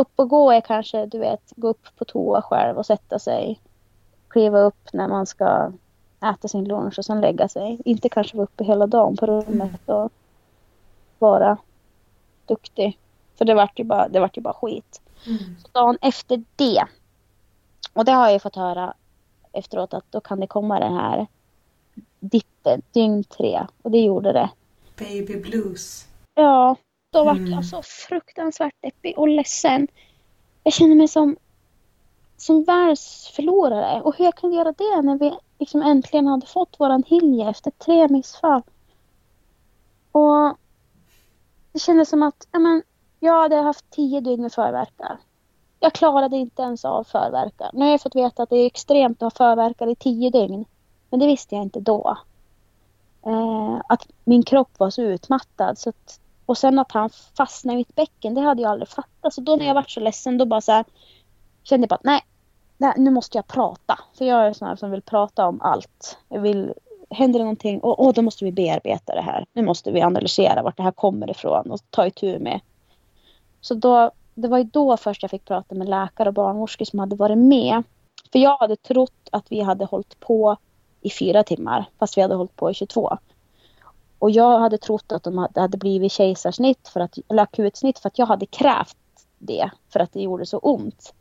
upp och gå är kanske, du vet, gå upp på toa själv och sätta sig. Kliva upp när man ska äta sin lunch och sen lägga sig. Inte kanske vara uppe hela dagen på rummet och vara duktig. För det vart ju bara, det vart ju bara skit. mm. Så dagen efter det. Och det har jag ju fått höra efteråt att då kan det komma den här dippen dygn tre. Och det gjorde det. Baby blues. Ja, då vart Mm. jag så fruktansvärt deppig och ledsen. Jag känner mig som, som världens förlorare. Och hur jag kunde göra det när vi liksom äntligen hade fått våran Hilje efter tre missfall. Och det kändes som att ja, men, jag hade haft tio dygn med förverkar. Jag klarade inte ens av förverkar. Nu har jag fått veta att det är extremt att ha förverkar i tio dygn. Men det visste jag inte då. Eh, att min kropp var så utmattad. Så att, och sen att han fastnade i mitt bäcken, det hade jag aldrig fattat. Så då när jag var så ledsen, då bara så här, kände jag bara att nej, nej, nu måste jag prata. För jag är sån här som vill prata om allt. Jag vill, händer det någonting, och, och då måste vi bearbeta det här. Nu måste vi analysera vart det här kommer ifrån och ta itu med. Så då, det var ju då först jag fick prata med läkare och barnmorskor som hade varit med. För jag hade trott att vi hade hållit på i fyra timmar, fast vi hade hållit på i 22. Och jag hade trott att de hade, blivit kejsarsnitt, för att, eller akutsnitt, för att jag hade krävt det, för att det gjorde så ont.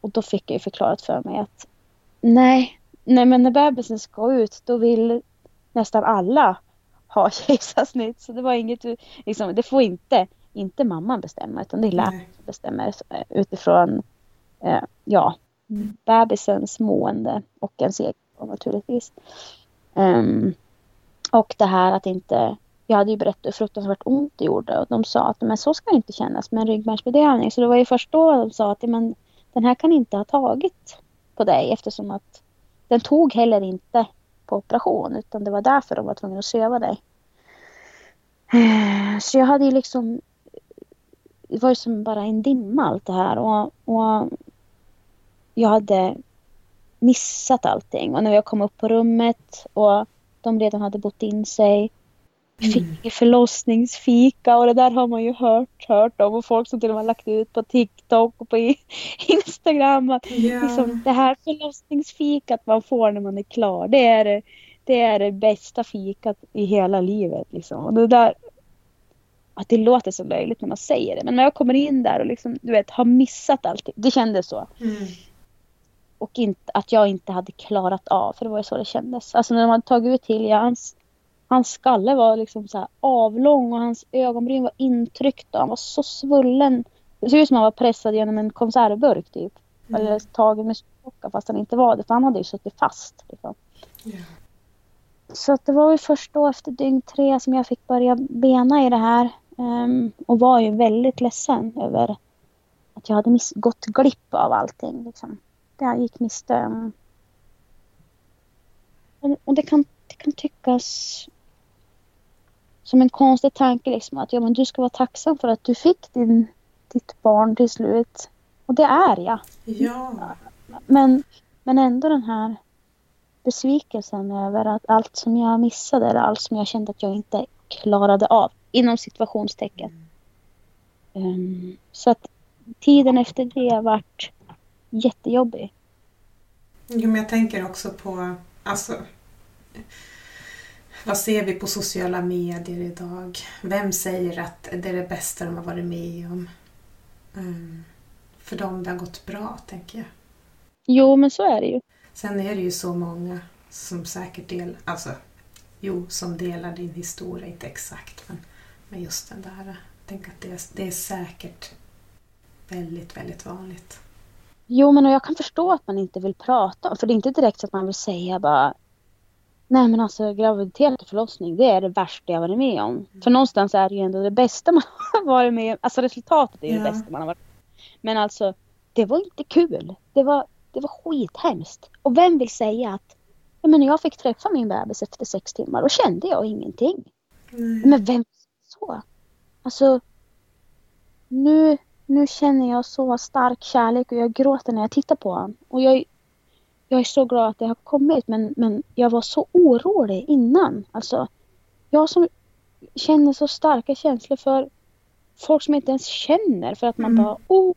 Och då fick jag ju förklarat för mig att nej, nej men när bebisen ska ut, då vill nästan alla ha kejsarsnitt. Så det var inget, liksom, det får inte, inte mamman bestämma, utan det är läkaren som bestämmer eh, utifrån, eh, ja, bebisens mående och ens egen naturligtvis. Ehm, och det här att inte, jag hade ju berättat hur fruktansvärt ont det gjorde och de sa att men så ska det inte kännas med en ryggmärgsbedövning. Så det var ju först då de sa att men, den här kan inte ha tagit på dig eftersom att den tog heller inte på operation utan det var därför de var tvungna att söva dig. Eh, så jag hade ju liksom det var ju som bara en dimma allt det här och, och jag hade missat allting och när jag kom upp på rummet och de redan hade bott in sig vi Mm. fick förlossningsfika och det där har man ju hört, hört om och folk som till och med lagt ut på TikTok och på Instagram att Ja. liksom, det här förlossningsfikat man får när man är klar det är det, det, är det bästa fikat i hela livet. Liksom. Och det där att det låter så löjligt när man säger det men när jag kommer in där och liksom, du vet, har missat allting, det kändes så. Mm. Och inte, att jag inte hade klarat av, för det var ju så det kändes. Alltså när de hade tagit ut Hilja, hans, hans skalle var liksom så avlång och hans ögonbryn var intryckta. Han var så svullen. Det såg ut som han var pressad genom en konservburk typ. Mm. Eller tagen med stråka fast han inte var det. För han hade ju suttit fast. Liksom. Ja. Så att det var ju först då efter dygn tre som jag fick börja bena i det här. Um, och var ju väldigt ledsen över att jag hade miss- gått glipp av allting. Liksom. Jag gick miste om. Och det kan, det kan tyckas som en konstig tanke liksom att ja, men du ska vara tacksam för att du fick din, ditt barn till slut. Och det är jag. Ja. Men, men ändå den här besvikelsen över att allt som jag missade eller allt som jag kände att jag inte klarade av inom situationstecken. Um, så att tiden efter det varit jättejobbig. Jo, men jag tänker också på, alltså, vad ser vi på sociala medier idag? Vem säger att det är det bästa de har varit med om? Um, för dem det har gått bra, tänker jag. Jo, men så är det ju. Sen är det ju så många som säkert delar, alltså, jo, som delar din historia, inte exakt, men, men just den där, tänk att det är, det är säkert väldigt, väldigt vanligt. Jo, men jag kan förstå att man inte vill prata för det är inte direkt så att man vill säga bara Nej men alltså graviditet och förlossning det är det värsta jag varit med om. Mm. För någonstans är det ju ändå det bästa man har varit med om. Alltså resultatet är ja. det bästa man har varit med Men alltså det var inte kul. Det var, det var skithemskt. Och vem vill säga att ja, men när jag fick träffa min bebis efter sex timmar då kände jag ingenting. Mm. Men vem så? Alltså nu nu känner jag så stark kärlek och jag gråter när jag tittar på honom. Och jag, jag är så glad att det har kommit men, men jag var så orolig innan. Alltså, jag som känner så starka känslor för folk som inte ens känner för att man mm. bara oh.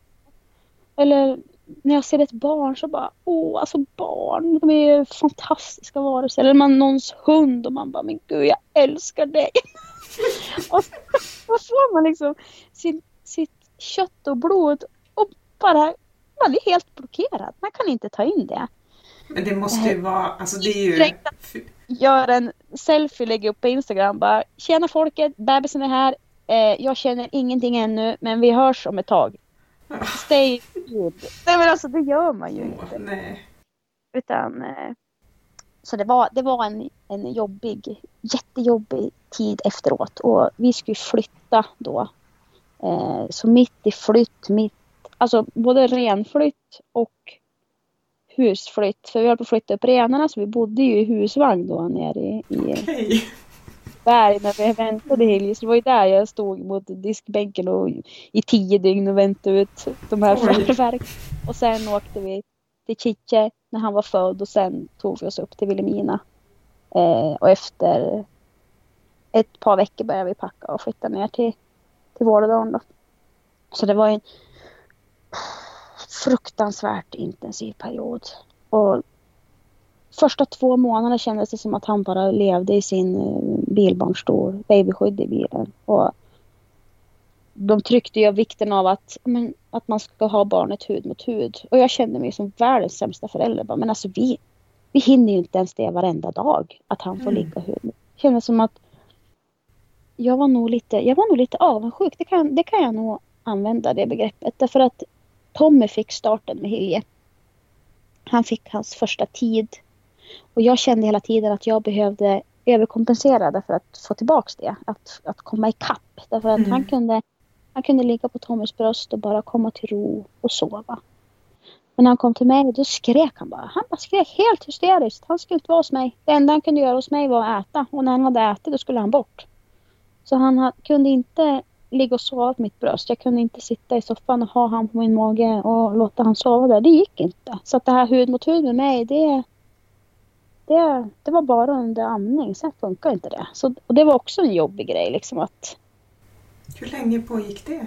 Eller när jag ser ett barn så bara åh, alltså barn, de är fantastiska varelser. Eller man någons hund och man bara men gud jag älskar dig. och så får man liksom sin, sitt kött och blod och bara man är helt blockerad. Man kan inte ta in det. Men det måste ju vara, alltså det är ju... Gör en selfie, lägger upp på Instagram bara Tjena folket, bebisen är här. Eh, jag känner ingenting ännu men vi hörs om ett tag. Stay good. Nej men alltså det gör man ju inte. Nej. Utan eh, så det var, det var en, en jobbig, jättejobbig tid efteråt och vi skulle flytta då Eh, så mitt i flytt, mitt, alltså både renflytt och husflytt. För vi höll på att flytta upp renarna så vi bodde ju i husvagn då nere i, i okay. berg när vi väntade Hilje. Så det var ju där jag stod mot diskbänken och i tio dygn och väntade ut de här förverken. Och sen åkte vi till Chiche när han var född och sen tog vi oss upp till Vilhelmina. Eh, och efter ett par veckor började vi packa och flytta ner till till Vålådalen. Så det var en fruktansvärt intensiv period. Och första två månaderna kändes det som att han bara levde i sin eh, bilbarnstol, babyskydd i bilen. Och de tryckte ju vikten av att, men, att man ska ha barnet hud mot hud. Och jag kände mig som världens sämsta förälder. Men alltså vi, vi hinner ju inte ens det varenda dag. Att han får mm. ligga hud mot Det kändes som att jag var nog lite, jag var nog lite avundsjuk. Det kan, det kan jag nog använda det begreppet. Därför att Tommy fick starten med Hilje. Han fick hans första tid. Och jag kände hela tiden att jag behövde överkompensera därför att få tillbaks det. Att, att komma ikapp. Därför att mm. han, kunde, han kunde ligga på Tommys bröst och bara komma till ro och sova. Men när han kom till mig då skrek han bara. Han bara skrek helt hysteriskt. Han skulle inte vara hos mig. Det enda han kunde göra hos mig var att äta. Och när han hade ätit då skulle han bort. Så han kunde inte ligga och sova på mitt bröst. Jag kunde inte sitta i soffan och ha han på min mage och låta han sova där. Det gick inte. Så att det här hud mot hud med mig, det, det, det var bara under amning. Sen funkar inte det. Så, och det var också en jobbig grej liksom att... Hur länge pågick det?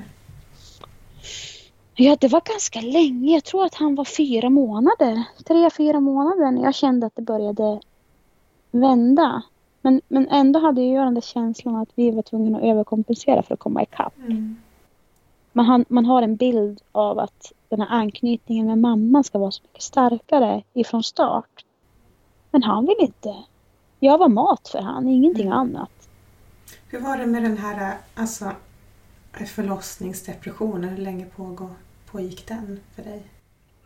Ja, det var ganska länge. Jag tror att han var fyra månader. Tre, fyra månader när jag kände att det började vända. Men, men ändå hade jag den där känslan att vi var tvungna att överkompensera för att komma ikapp. Mm. Man, har, man har en bild av att den här anknytningen med mamman ska vara så mycket starkare ifrån start. Men han vill inte. Jag var mat för han, ingenting mm. annat. Hur var det med den här alltså, förlossningsdepressionen? Hur länge pågick den för dig?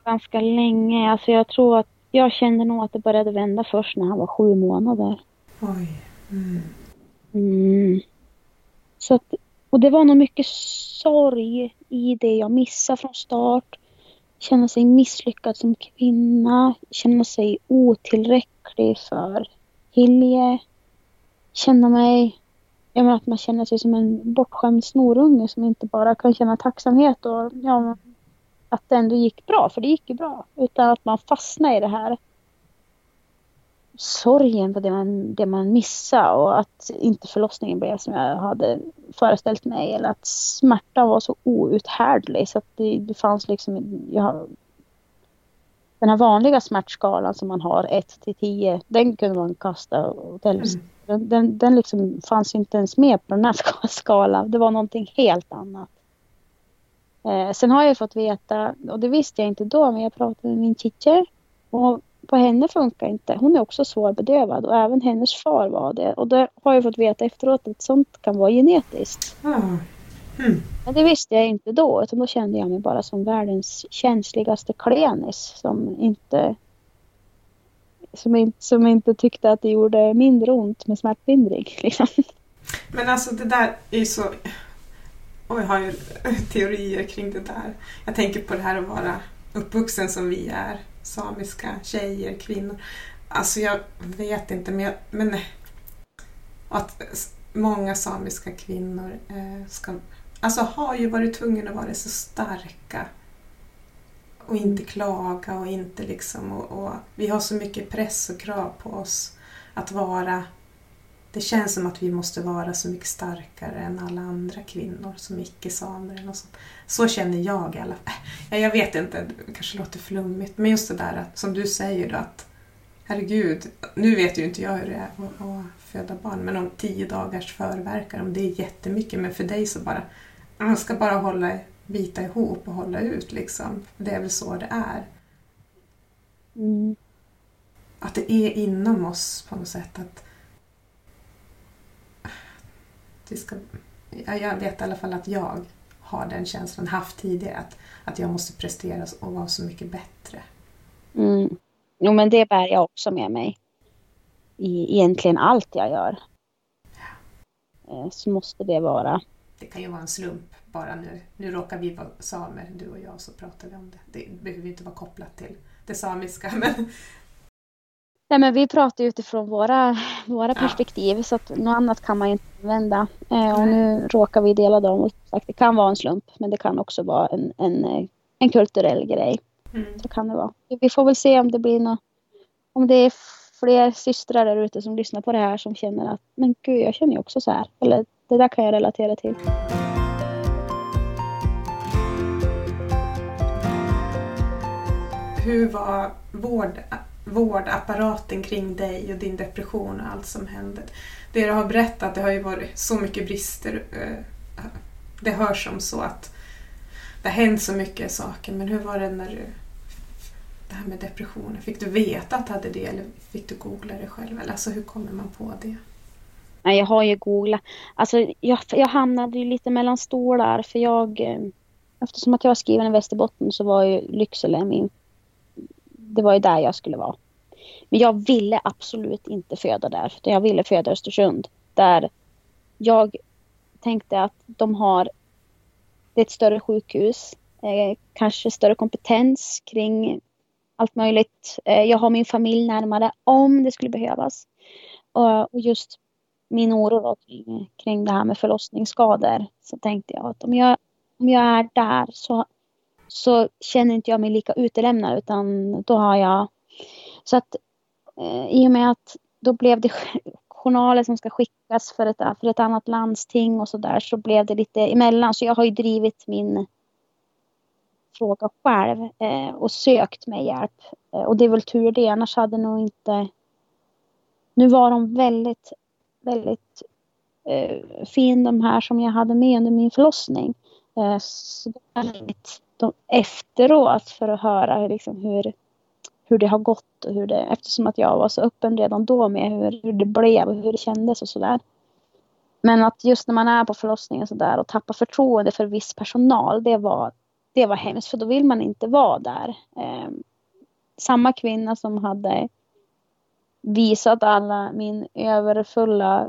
ganska länge. Alltså jag tror att jag kände nog att det började vända först när han var sju månader. Oj. Mm. Mm. Så att, och det var nog mycket sorg i det jag missade från start. Känna sig misslyckad som kvinna. Känna sig otillräcklig för Hilje. Känna mig... Jag menar att man känner sig som en bortskämd snorunge som inte bara kan känna tacksamhet och ja, att det ändå gick bra, för det gick ju bra. Utan att man fastnar i det här sorgen på det man, det man missade och att inte förlossningen blev som jag hade föreställt mig eller att smärtan var så outhärdlig så att det, det fanns liksom, jag, den här vanliga smärtskalan som man har 1 till 10, den kunde man kasta åt mm. den, den, den liksom fanns inte ens med på den här skalan. Det var någonting helt annat. Eh, sen har jag fått veta, och det visste jag inte då, men jag pratade med min teacher och på henne funkar inte. Hon är också svårbedövad och även hennes far var det. Och det har jag fått veta efteråt att sånt kan vara genetiskt. Mm. Mm. Men det visste jag inte då utan då kände jag mig bara som världens känsligaste klenis som inte som inte, som inte tyckte att det gjorde mindre ont med smärtlindring. Liksom. Men alltså det där är ju så... Och jag har ju teorier kring det där. Jag tänker på det här att vara uppvuxen som vi är samiska tjejer, kvinnor. Alltså jag vet inte, men, jag, men att många samiska kvinnor eh, ska, alltså har ju varit tvungna att vara så starka och inte klaga och inte liksom och, och, vi har så mycket press och krav på oss att vara det känns som att vi måste vara så mycket starkare än alla andra kvinnor som icke-samer. Så känner jag i alla fall. Ja, jag vet inte, det kanske låter flummigt, men just det där att, som du säger då att herregud, nu vet ju inte jag hur det är att, att föda barn, men om tio dagars förverkar, om det är jättemycket, men för dig så bara, man ska bara hålla, bita ihop och hålla ut liksom. Det är väl så det är. Mm. Att det är inom oss på något sätt att vi ska, jag vet i alla fall att jag har den känslan, haft tidigare, att, att jag måste prestera och vara så mycket bättre. Mm. Jo men det bär jag också med mig. I egentligen allt jag gör. Ja. Eh, så måste det vara. Det kan ju vara en slump bara nu. Nu råkar vi vara samer, du och jag, så pratar vi om det. Det behöver inte vara kopplat till det samiska men Nej, men vi pratar utifrån våra, våra perspektiv så att något annat kan man inte använda. Eh, och nu råkar vi dela dem och sagt, det kan vara en slump men det kan också vara en, en, eh, en kulturell grej. Mm. Så kan det vara. Vi får väl se om det blir något, om det är fler systrar där ute som lyssnar på det här som känner att men gud jag känner ju också så här. Eller det där kan jag relatera till. Hur var vård vårdapparaten kring dig och din depression och allt som hände. Det du har berättat, det har ju varit så mycket brister. Eh, det hörs som så att det har hänt så mycket saker, men hur var det när du det här med depressionen, fick du veta att du hade det eller fick du googla det själv? Eller alltså hur kommer man på det? Nej, jag har ju googlat. Alltså, jag, jag hamnade ju lite mellan stolar för jag eh, eftersom att jag var skriven i Västerbotten så var ju Lycksele min det var ju där jag skulle vara. Men jag ville absolut inte föda där. utan jag ville föda i Östersund. Där jag tänkte att de har det är ett större sjukhus. Eh, kanske större kompetens kring allt möjligt. Eh, jag har min familj närmare om det skulle behövas. Och, och just min oro då kring, kring det här med förlossningsskador. Så tänkte jag att om jag, om jag är där så så känner inte jag mig lika utelämnad utan då har jag så att eh, i och med att då blev det journaler som ska skickas för ett, för ett annat landsting och så där så blev det lite emellan. Så jag har ju drivit min fråga själv eh, och sökt mig hjälp. Eh, och det är väl tur det annars hade nog inte nu var de väldigt väldigt eh, fin de här som jag hade med under min förlossning. Eh, så det var väldigt dem efteråt för att höra liksom hur, hur det har gått och hur det, eftersom att jag var så öppen redan då med hur, hur det blev och hur det kändes och sådär. Men att just när man är på förlossningen och sådär och tappar förtroende för viss personal, det var, det var hemskt för då vill man inte vara där. Eh, samma kvinna som hade visat alla min överfulla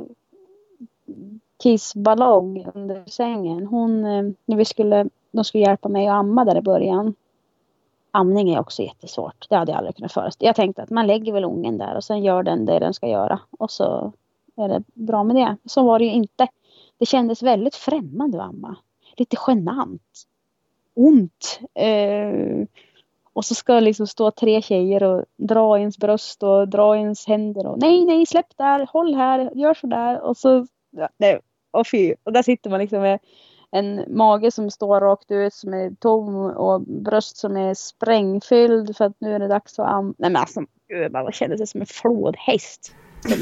kissballong under sängen. Hon, eh, när vi skulle, de skulle hjälpa mig att amma där i början. Amning är också jättesvårt. Det hade jag aldrig kunnat föreställa Jag tänkte att man lägger väl ungen där och sen gör den det den ska göra. Och så är det bra med det. Så var det ju inte. Det kändes väldigt främmande att amma. Lite genant. Ont. Eh, och så ska liksom stå tre tjejer och dra ens bröst och dra ens händer och nej, nej, släpp där, håll här, gör så där. Och så, ja, nej, och fy. Och där sitter man liksom med en mage som står rakt ut som är tom och bröst som är sprängfylld för att nu är det dags att amma. Nej men alltså, gud, man kände sig som en flodhäst. Som...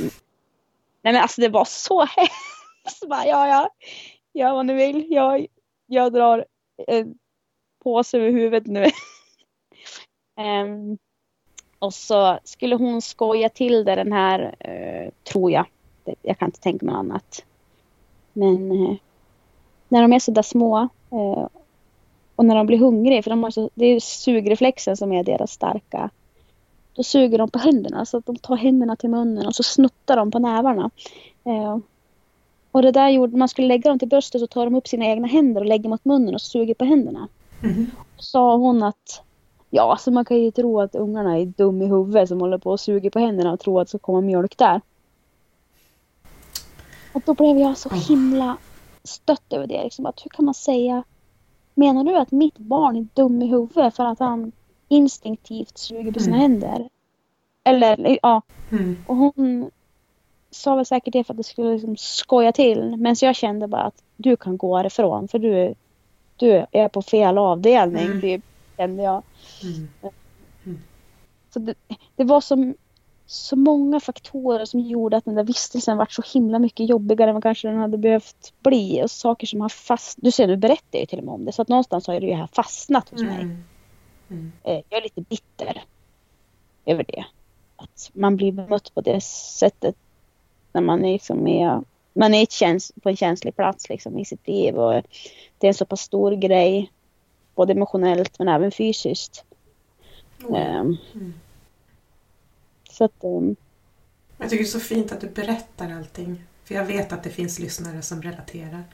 Nej men alltså det var så hemskt. Bara, ja, ja, gör vad ni vill. Jag, jag drar en påse över huvudet nu. um, och så skulle hon skoja till det den här, uh, tror jag. Jag kan inte tänka mig annat. Men uh, när de är så där små uh, och när de blir hungriga, för de har så, det är sugreflexen som är deras starka. Då suger de på händerna så att de tar händerna till munnen och så snuttar de på nävarna. Och det där gjorde, man skulle lägga dem till bröstet och tar de upp sina egna händer och lägger mot munnen och suger på händerna. Mm. Sa hon att Ja, alltså man kan ju tro att ungarna är dum i huvudet som håller på och suger på händerna och tror att det ska komma mjölk där. Och då blev jag så himla stött över det. Liksom, att hur kan man säga Menar du att mitt barn är dum i huvudet för att han instinktivt suger på sina mm. händer? Eller ja. Mm. Och hon sa väl säkert det för att det skulle liksom skoja till. Men så jag kände bara att du kan gå härifrån för du, du är på fel avdelning. Mm. Det kände jag. Mm. Mm. Så det, det, var så, så många faktorer som gjorde att den där vistelsen var så himla mycket jobbigare än vad kanske den hade behövt bli. Och saker som har fast... Du ser, nu berättar jag ju till och med om det. Så att någonstans har det ju här fastnat hos mig. Mm. mm. Eh, jag är lite bitter över det. Att man blir bemött på det sättet när man är liksom är, man är käns på en känslig plats liksom i sitt liv och det är en så pass stor grej både emotionellt men även fysiskt. Mm. Mm. Så att... Um... Jag tycker det är så fint att du berättar allting. För jag vet att det finns lyssnare som relaterar.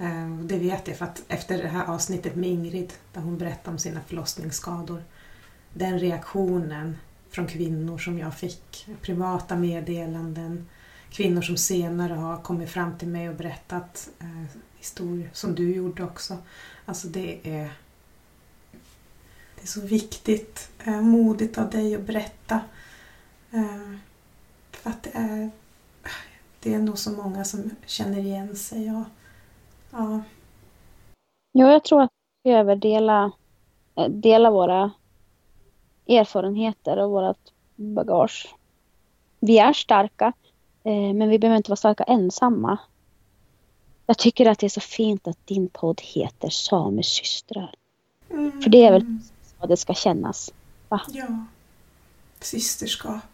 Uh, det vet jag för att efter det här avsnittet med Ingrid, där hon berättade om sina förlossningsskador, den reaktionen från kvinnor som jag fick, privata meddelanden, kvinnor som senare har kommit fram till mig och berättat eh, historier, som du gjorde också. Alltså det är, det är så viktigt, eh, modigt av dig att berätta. Eh, för att det är, det är nog så många som känner igen sig. Och, ja. ja, jag tror att vi behöver dela, eh, dela våra erfarenheter och vårt bagage. Vi är starka, eh, men vi behöver inte vara starka ensamma. Jag tycker att det är så fint att din podd heter Samesystrar. Mm. För det är väl så det ska kännas? Va? Ja. Systerskap.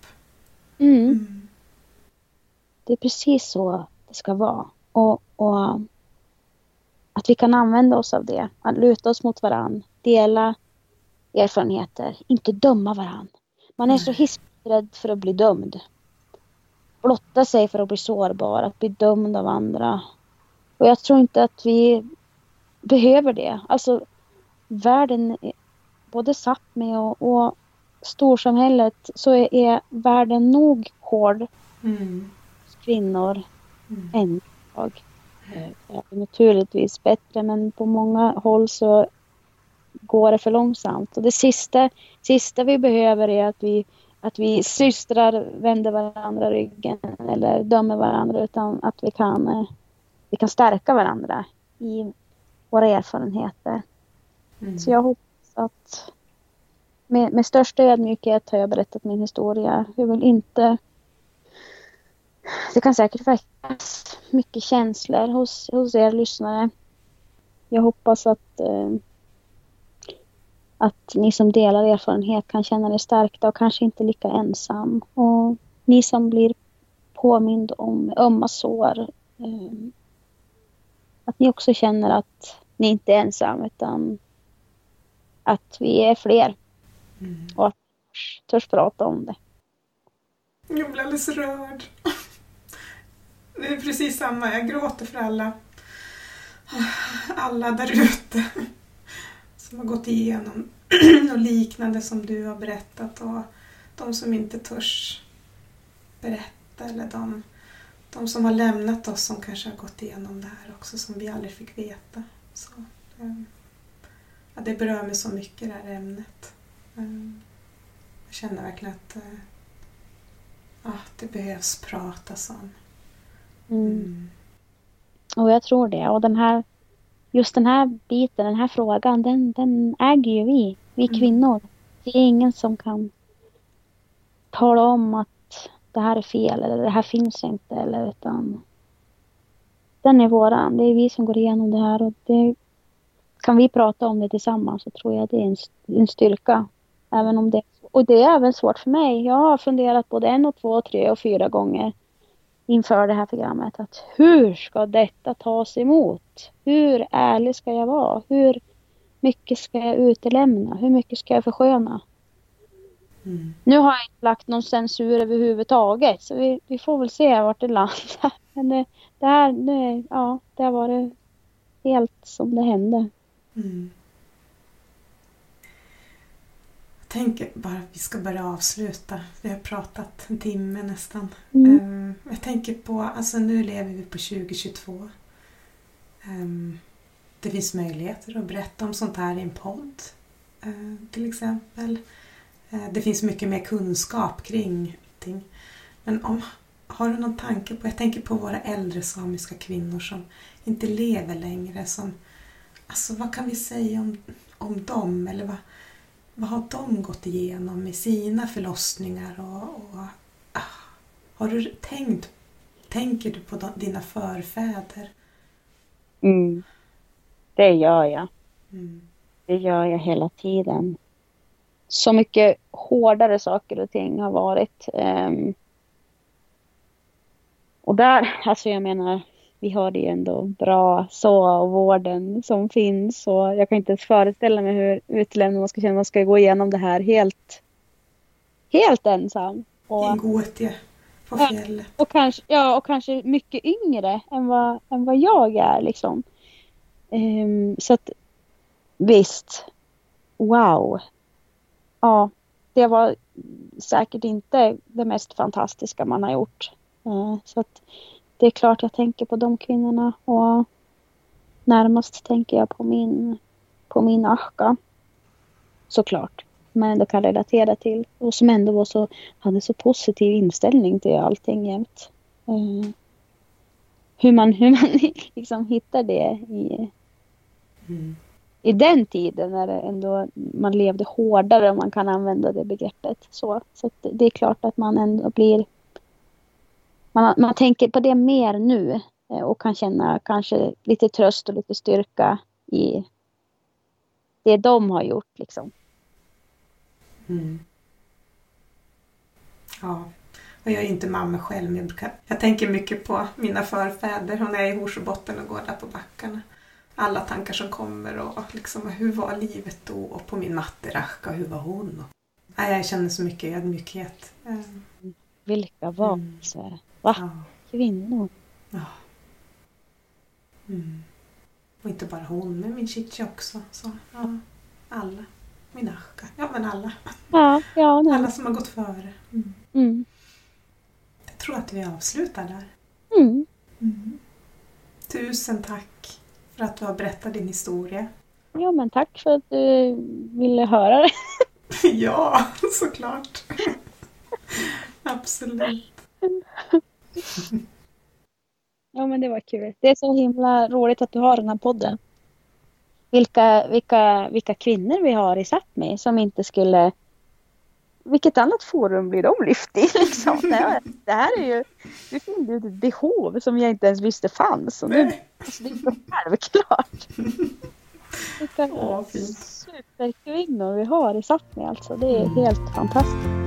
Mm. mm. Det är precis så det ska vara. Och, och, att vi kan använda oss av det. Att luta oss mot varann. Dela erfarenheter. Inte döma varann. Man är så hissrädd för att bli dömd. Blotta sig för att bli sårbar. Att bli dömd av andra. Och jag tror inte att vi behöver det. Alltså världen, både Sápmi och, och storsamhället, så är, är världen nog hård mm. kvinnor mm. än idag. Eh, naturligtvis bättre men på många håll så går det för långsamt. Och det sista, sista vi behöver är att vi, att vi systrar vänder varandra ryggen eller dömer varandra utan att vi kan eh, vi kan stärka varandra i våra erfarenheter. Mm. Så jag hoppas att med, med största ödmjukhet har jag berättat min historia. Jag vill inte... Det kan säkert väckas mycket känslor hos, hos er lyssnare. Jag hoppas att, eh, att ni som delar erfarenhet kan känna er stärkta och kanske inte lika ensam. Och ni som blir påmind om ömma sår eh, att ni också känner att ni inte är ensam utan att vi är fler Mm. och att törs, prata om det. Jag blir alldeles rörd. Det är precis samma, jag gråter för alla, alla där ute som har gått igenom och liknande som du har berättat och de som inte törs berätta eller de, de som har lämnat oss som kanske har gått igenom det här också som vi aldrig fick veta. Så, ehm, ja, det berör mig så mycket det här ämnet. Eh, Jag känner verkligen att eh, ja, det behövs pratas om. Mm. Mm. Och jag tror det. Och den här, just den här biten, den här frågan, den, den äger ju vi, vi Mm. kvinnor. Det är ingen som kan tala om att det här är fel eller det här finns inte eller utan den är våran. Det är vi som går igenom det här och det kan vi prata om det tillsammans så tror jag det är en, en styrka. Även om det, och det är även svårt för mig. Jag har funderat både en och två, tre och fyra gånger inför det här programmet. Att hur ska detta tas emot? Hur ärlig ska jag vara? Hur mycket ska jag utelämna? Hur mycket ska jag försköna? Mm. Nu har jag inte lagt någon censur överhuvudtaget så vi, vi får väl se vart det landar. Men det, det här, det, ja, det har varit helt som det hände. Mm. Jag tänker bara att vi ska börja avsluta. Vi har pratat en timme nästan. Mm. Ehm, Jag tänker på, alltså nu lever vi på 2022. Ehm, Det finns möjligheter att berätta om sånt här i en podd eh, till exempel. Eh, Det finns mycket mer kunskap kring ting. Men om, har du någon tanke på, jag tänker på våra äldre samiska kvinnor som inte lever längre. Som, alltså vad kan vi säga om, om dem? Eller vad, vad har de gått igenom med sina förlossningar? Och, och, ah, har du tänkt, tänker du på dina förfäder? Mm. Det gör jag. Mm. Det gör jag hela tiden. Så mycket hårdare saker och ting har varit. ehm. och där, alltså jag menar, vi har det ju ändå bra så och vården som finns och jag kan inte ens föreställa mig hur utlämnad man ska känna. Man ska gå igenom det här helt, helt ensam. Och, I Goethe på Ja. fjället. och, kanske, ja, och kanske mycket yngre än vad, än vad jag är liksom. Ehm, så att visst, wow. Ja, det var säkert inte det mest fantastiska man har gjort. Eh, så att det är klart jag tänker på de kvinnorna och närmast tänker jag på min, på min Ahka. Såklart. Men ändå kan relatera till och som ändå var så, hade så positiv inställning till allting jämt. Eh, hur man, hur man liksom hittar det i, Mm. i den tiden när det ändå man levde hårdare om man kan använda det begreppet. Så, så att det är klart att man ändå blir man, man tänker på det mer nu eh, och kan känna kanske lite tröst och lite styrka i det de har gjort liksom. Mm. Ja, och jag är inte mamma själv men jag, tänker mycket på mina förfäder och när jag är i Horsebotten och går där på backarna. Alla tankar som kommer och liksom, hur var livet då? Och på min matte Rachka, hur var hon? Och, jag känner så mycket ödmjukhet. Vilka varelser. Va? Ja, Kvinnor. ja. Mm. Och inte bara hon, men min Chichi också. Så, ja, alla. Min Achka. Ja, men alla. Ja, ja. Nej. Alla som har gått före. Mm. Mm. Jag tror att vi avslutar där. Mm. Tusen tack för att du har berättat din historia. Ja, men tack för att du ville höra det. ja, såklart. Absolut. Ja, men det var kul. Det är så himla roligt att du har den här podden. Vilka, vilka, vilka kvinnor vi har i Sápmi som inte skulle... Vilket annat forum blir de lyft i? Liksom? Det, här, det är ju... Du finner ju ett behov som jag inte ens visste fanns. Och nu, alltså, det är så självklart. Vilka Åh, superkvinnor vi har i Sápmi alltså. Det är helt fantastiskt.